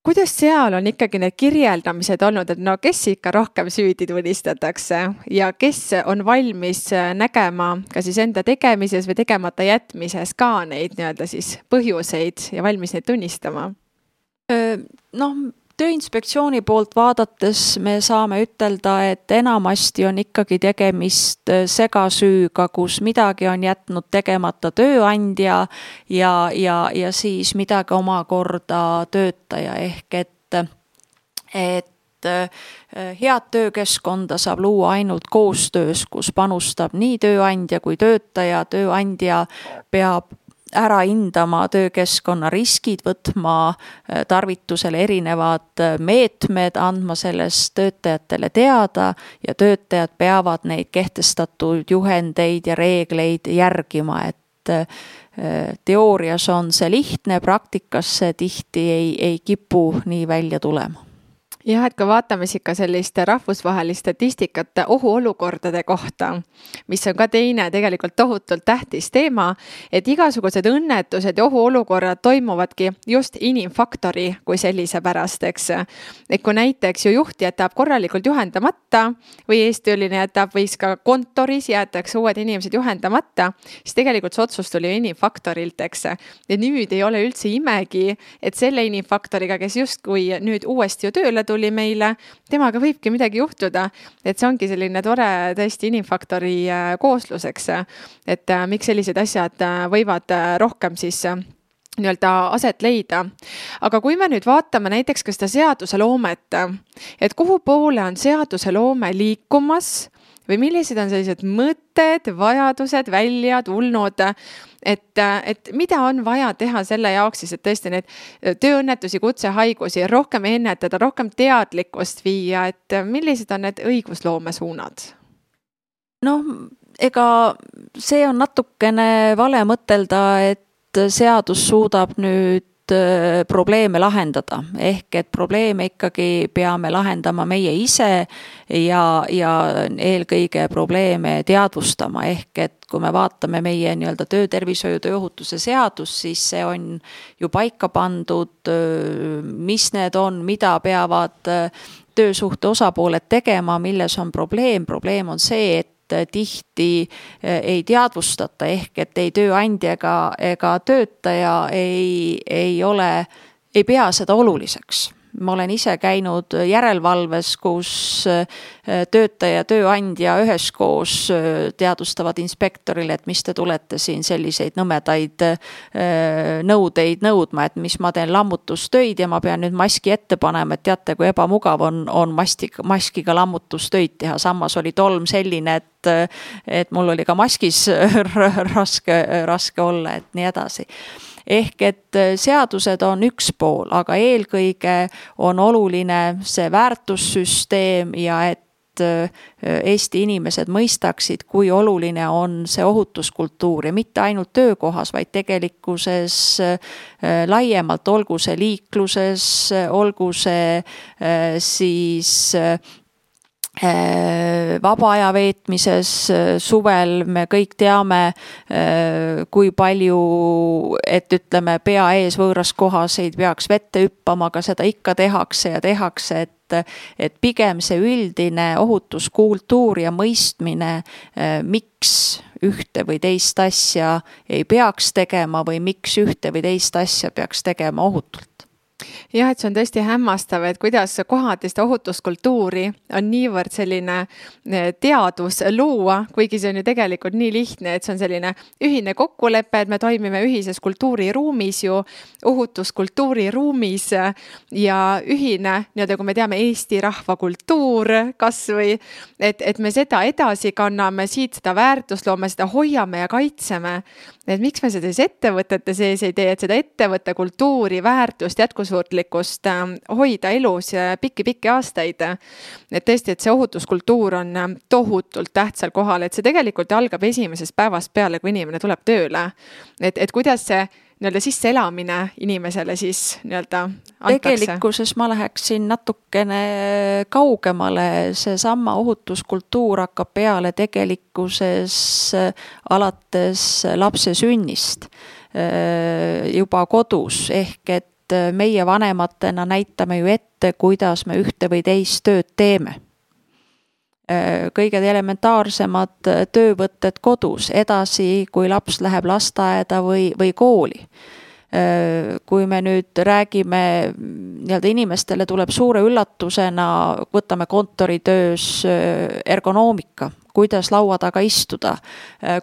kuidas seal on ikkagi need kirjeldamised olnud, et no kes ikka rohkem süüdi tunnistatakse ja kes on valmis äh, nägema ka siis enda tegemises või tegemata jätmises ka neid nii-öelda siis põhjuseid ja valmis neid tunnistama? noh, tööinspektsiooni poolt vaadates me saame ütelda, et enamasti on ikkagi tegemist äh, segasüüga, kus midagi on jätnud tegemata tööandja ja, ja, ja siis midagi omakorda töötaja. Ehk et, et äh, head töökeskkonda saab luua ainult koostöös, kus panustab nii tööandja kui töötaja, tööandja peab ära hindama töökeskkonna riskid, võtma äh, tarvitusele erinevad äh, meetmed, andma sellest töötajatele teada ja töötajad peavad neid kehtestatud juhendeid ja reegleid järgima, et teoorias on see lihtne, praktikas see tihti ei, ei kipu nii välja tulema jah, et kui vaatame siis ka sellist rahvusvahelist statistikat ohuolukordade kohta, mis on ka teine tegelikult tohutult tähtis teema, et igasugused õnnetused ja ohuolukorrad toimuvadki just inimfaktori kui sellise pärast, eks. et kui näiteks ju juht jätab korralikult juhendamata või eestööline jätab või siis ka kontoris jäetakse uued inimesed juhendamata, siis tegelikult see otsus tuli ju inimfaktorilt, eks. ja nüüd ei ole üldse imegi, et selle inimfaktoriga, kes justkui nüüd uuesti ju tööle tuli, meile, temaga võibki midagi juhtuda. et see ongi selline tore tõesti inimfaktori äh, kooslus, eks. et äh, miks sellised asjad äh, võivad rohkem siis nii-öelda aset leida. aga kui me nüüd vaatame näiteks ka seda seaduseloomet, et kuhu poole on seaduseloome liikumas või millised on sellised mõtted, vajadused välja tulnud et, et mida on vaja teha selle jaoks siis, et tõesti neid tööõnnetusi, kutsehaigusi rohkem ennetada, rohkem teadlikkust viia, et millised on need õigusloome suunad? noh, ega see on natukene vale mõtelda, et seadus suudab nüüd probleeme lahendada, ehk et probleeme ikkagi peame lahendama meie ise ja, ja eelkõige probleeme teadvustama, ehk et kui me vaatame meie nii-öelda töötervishoiu, tööohutuse seadust, siis see on ju paika pandud, äh, mis need on, mida peavad äh, töösuhte osapooled tegema, milles on probleem, probleem on see, et tihti eh, ei teadvustata, ehk et ei tööandja ega, ega töötaja ei, ei ole, ei pea seda oluliseks ma olen ise käinud järelevalves, kus äh, töötaja, tööandja üheskoos äh, teadvustavad inspektorile, et mis te tulete siin selliseid nõmedaid äh, nõudeid nõudma, et mis ma teen lammutustöid ja ma pean nüüd maski ette panema, et teate, kui ebamugav on, on masti, maskiga lammutustöid teha, samas oli tolm selline, et et mul oli ka maskis [LAUGHS] raske, raske olla, et nii edasi ehk et äh, seadused on üks pool, aga eelkõige on oluline see väärtussüsteem ja et äh, Eesti inimesed mõistaksid, kui oluline on see ohutuskultuur ja mitte ainult töökohas, vaid tegelikkuses äh, laiemalt, olgu see liikluses, olgu see siis vaba aja veetmises äh, suvel me kõik teame, äh, kui palju, et ütleme, pea ees võõras kohas ei peaks vette hüppama, aga seda ikka tehakse ja tehakse, et et pigem see üldine ohutuskultuur ja mõistmine, miks ühte või teist asja ei peaks tegema või miks ühte või teist asja peaks tegema ohutult jah, et see on tõesti hämmastav, et kuidas kohati seda ohutuskultuuri on niivõrd selline eh, teadus luua, kuigi see on ju tegelikult nii lihtne, et see on selline ühine kokkulepe, et me toimime ühises kultuuriruumis ju, ohutuskultuuri ruumis ja ühine nii-öelda, kui me teame Eesti rahvakultuur kasvõi, et, et me seda edasi kanname, siit seda väärtust loome, seda hoiame ja kaitseme. et miks me seda siis ettevõtete sees ei tee, et seda ettevõtte kultuuri, väärtust, jätkusuutlikkust jätkusuutlikkust ähm, hoida elus pikki-pikki aastaid. et tõesti, et see ohutuskultuur on ähm, tohutult tähtsal kohal, et see tegelikult algab esimesest päevast peale, kui inimene tuleb tööle. et, et kuidas see nii-öelda sisseelamine inimesele siis nii-öelda antakse? tegelikkuses ma läheksin natukene kaugemale, seesama ohutuskultuur hakkab peale tegelikkuses äh, alates lapse sünnist äh, juba kodus, ehk et et äh, meie vanematena näitame ju ette, kuidas me ühte või teist tööd teeme. Äh, kõige elementaarsemad äh, töövõtted kodus, edasi, kui laps läheb lasteaeda või, või kooli. Kui me nüüd räägime, nii-öelda inimestele tuleb suure üllatusena, võtame kontoritöös ergonoomika, kuidas laua taga istuda,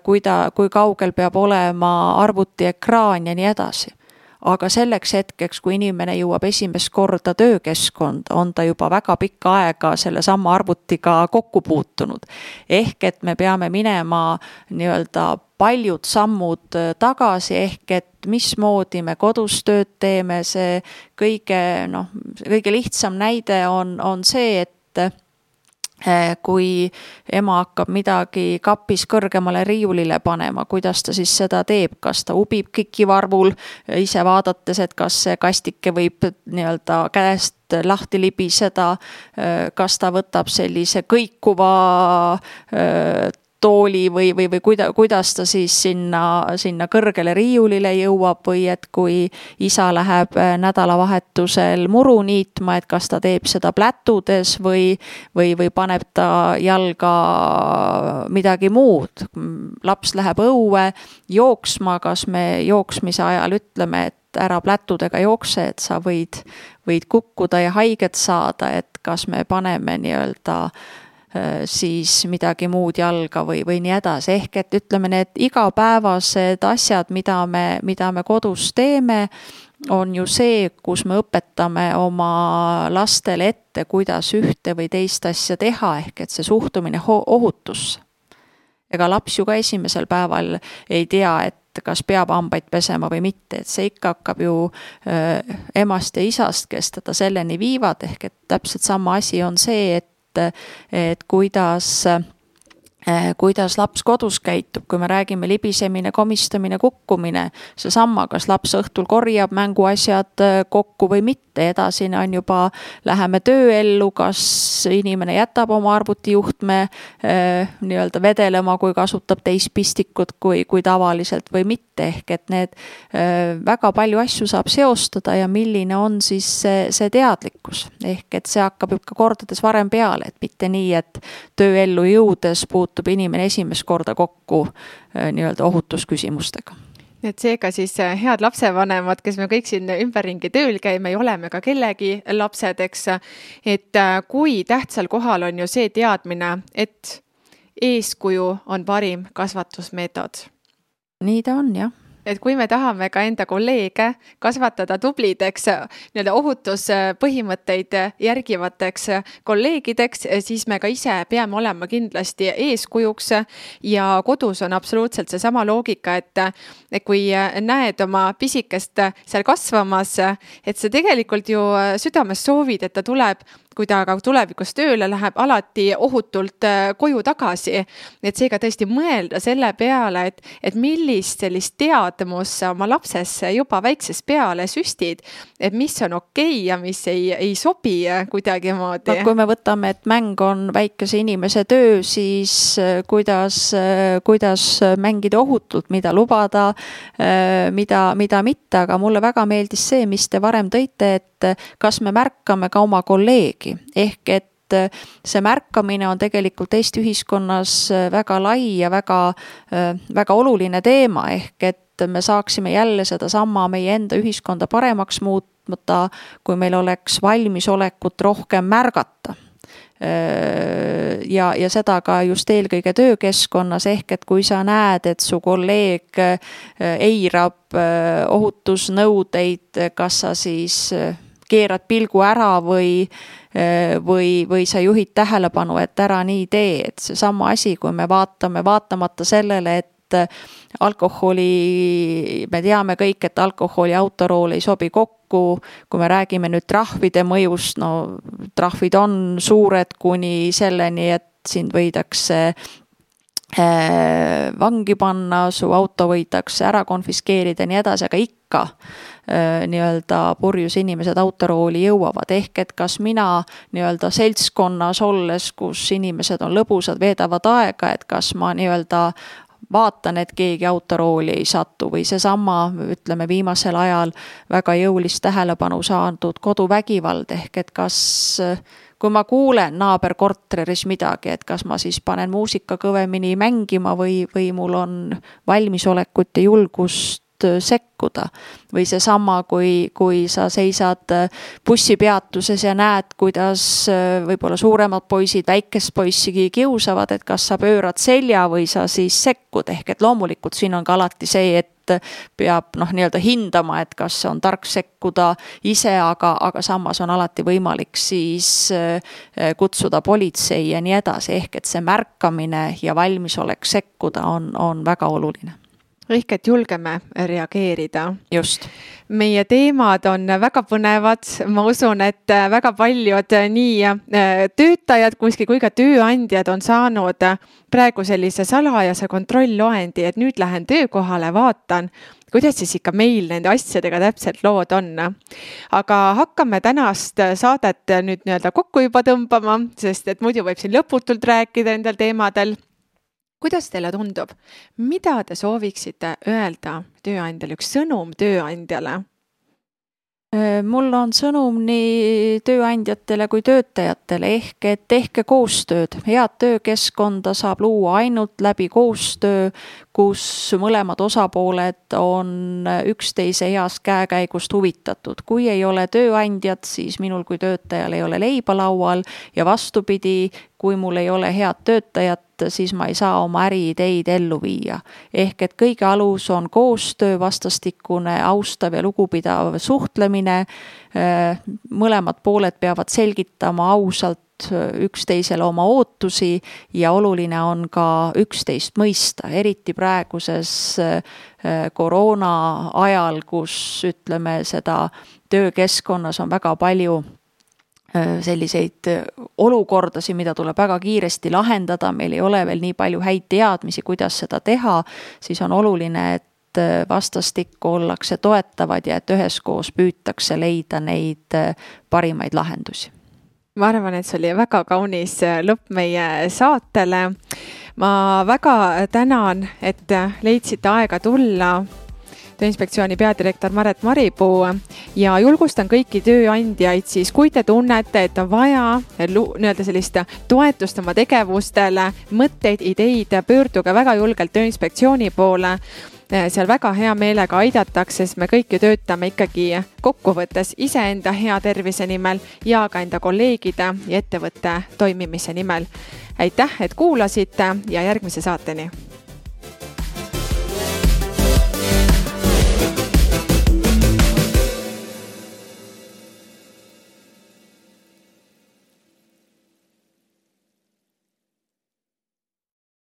kuida-, kui kaugel peab olema arvutiekraan ja nii edasi aga selleks hetkeks, kui inimene jõuab esimest korda töökeskkonda, on ta juba väga pikka aega sellesama arvutiga kokku puutunud. ehk et me peame minema nii-öelda paljud sammud tagasi, ehk et mismoodi me kodus tööd teeme, see kõige noh, kõige lihtsam näide on, on see, et kui ema hakkab midagi kapis kõrgemale riiulile panema, kuidas ta siis seda teeb, kas ta ubib kikivarvul, ise vaadates, et kas see kastike võib nii-öelda käest lahti libiseda, eh, kas ta võtab sellise kõikuva eh, tooli või, või, või kuida-, kuidas ta siis sinna, sinna kõrgele riiulile jõuab või et kui isa läheb äh, nädalavahetusel muru niitma, et kas ta teeb seda plätudes või, või, või paneb ta jalga midagi muud. laps läheb õue jooksma, kas me jooksmise ajal ütleme, et ära plätudega jookse, et sa võid, võid kukkuda ja haiget saada, et kas me paneme nii-öelda äh, siis midagi muud jalga või, või nii edasi, ehk et ütleme, need igapäevased asjad, mida me, mida me kodus teeme, on ju see, kus me õpetame oma lastele ette, kuidas ühte või teist asja teha, ehk et see suhtumine ohutusse. ega laps ju ka esimesel päeval ei tea, et kas peab hambaid pesema või mitte, et see ikka hakkab ju äh, emast ja isast, kes teda selleni viivad, ehk et täpselt sama asi on see, et et, kuidas kuidas laps kodus käitub, kui me räägime libisemine, komistamine, kukkumine, seesama, kas laps õhtul korjab mänguasjad eh, kokku või mitte, edasine on juba, läheme tööellu, kas inimene jätab oma arvutijuhtme eh, nii-öelda vedelema, kui kasutab teist pistikut kui, kui tavaliselt või mitte, ehk et need väga palju asju saab seostada ja milline on siis see, see teadlikkus. ehk et see hakkab ikka kordades varem peale, et mitte nii, et tööellu jõudes puutub puutub inimene esimest korda kokku äh, nii-öelda ohutusküsimustega et seega siis äh, head lapsevanemad, kes me kõik siin ümberringi tööl käime ja oleme ka kellegi lapsed, eks, et äh, kui tähtsal kohal on ju see teadmine, et eeskuju on parim kasvatusmeetod. nii ta on, jah et kui me tahame ka enda kolleege kasvatada tublideks nii-öelda ohutuspõhimõtteid järgivateks kolleegideks, siis me ka ise peame olema kindlasti eeskujuks. ja kodus on absoluutselt seesama loogika, et, et kui näed oma pisikest seal kasvamas, et sa tegelikult ju südames soovid, et ta tuleb kui ta ka tulevikus tööle läheb, alati ohutult äh, koju tagasi. et seega tõesti mõelda selle peale, et, et millist sellist teadmust sa oma lapsesse juba väiksest peale süstid, et mis on okei okay ja mis ei, ei sobi kuidagimoodi. no kui me võtame, et mäng on väikese inimese töö, siis äh, kuidas, äh, kuidas mängida ohutult, mida lubada, mida, mida mitte, aga mulle väga meeldis see, mis te varem tõite, et et kas me märkame ka oma kolleegi, ehk et see märkamine on tegelikult Eesti ühiskonnas väga lai ja väga, väga oluline teema, ehk et me saaksime jälle sedasama meie enda ühiskonda paremaks muutmata, kui meil oleks valmisolekut rohkem märgata. Ja, ja seda ka just eelkõige töökeskkonnas, ehk et kui sa näed, et su kolleeg eirab ohutusnõudeid, kas sa siis keerad pilgu ära või, või, või sa juhid tähelepanu, et ära nii tee, et seesama asi, kui me vaatame, vaatamata sellele, et alkoholi, me teame kõik, et alkohol ja autorool ei sobi kokku, kui me räägime nüüd trahvide mõjust, no trahvid on suured kuni selleni, et sind võidakse vangi panna, su auto võidakse ära konfiskeerida ja nii edasi, aga ikka Äh, nii-öelda purjus inimesed autorooli jõuavad, ehk et kas mina nii-öelda seltskonnas olles, kus inimesed on lõbusad, veedavad aega, et kas ma nii-öelda vaatan, et keegi autorooli ei satu või seesama, ütleme viimasel ajal väga jõulist tähelepanu saadud koduvägivald, ehk et kas kui ma kuulen naaberkorteris midagi, et kas ma siis panen muusika kõvemini mängima või, või mul on valmisolekut ja julgust sekkuda. või seesama, kui, kui sa seisad bussipeatuses ja näed, kuidas võib-olla suuremad poisid väikest poissigi kiusavad, et kas sa pöörad selja või sa siis sekkud, ehk et loomulikult siin on ka alati see, et peab noh, nii-öelda hindama, et kas on tark sekkuda ise, aga, aga samas on alati võimalik siis kutsuda politsei ja nii edasi, ehk et see märkamine ja valmisolek sekkuda on, on väga oluline ehk et julgeme reageerida. just. meie teemad on väga põnevad, ma usun, et väga paljud nii äh, töötajad kuskil kui ka tööandjad on saanud praegu sellise salajase kontrollloendi, et nüüd lähen töökohale, vaatan, kuidas siis ikka meil nende asjadega täpselt lood on. aga hakkame tänast saadet nüüd nii-öelda kokku juba tõmbama, sest et muidu võib siin lõputult rääkida nendel teemadel kuidas teile tundub, mida te sooviksite öelda tööandjale, üks sõnum tööandjale? Mul on sõnum nii tööandjatele kui töötajatele ehk et tehke koostööd, head töökeskkonda saab luua ainult läbi koostöö, kus mõlemad osapooled on üksteise heast käekäigust huvitatud. kui ei ole tööandjat, siis minul kui töötajal ei ole leiba laual ja vastupidi, kui mul ei ole head töötajat, siis ma ei saa oma äriideid ellu viia. ehk et kõige alus on koostöö, vastastikune austav ja lugupidav suhtlemine, mõlemad pooled peavad selgitama ausalt üksteisele oma ootusi ja oluline on ka üksteist mõista, eriti praeguses koroona ajal, kus ütleme, seda töökeskkonnas on väga palju Äh, selliseid äh, olukordasid, mida tuleb väga kiiresti lahendada, meil ei ole veel nii palju häid teadmisi, kuidas seda teha, siis on oluline, et äh, vastastikku ollakse toetavad ja et üheskoos püütakse leida neid parimaid lahendusi. ma arvan, et see oli väga kaunis lõpp meie saatele. ma väga tänan, et leidsite aega tulla Tööinspektsiooni peadirektor Maret Maripuu. Ja julgustan kõiki tööandjaid siis, kui te tunnete, et on vaja nii-öelda sellist toetust oma tegevustele, mõtteid, ideid, pöörduge väga julgelt Tööinspektsiooni poole. Seal väga hea meelega aidatakse, sest me kõik ju töötame ikkagi kokkuvõttes iseenda hea tervise nimel ja ka enda kolleegide ja ettevõtte toimimise nimel. aitäh, et kuulasite ja järgmise saateni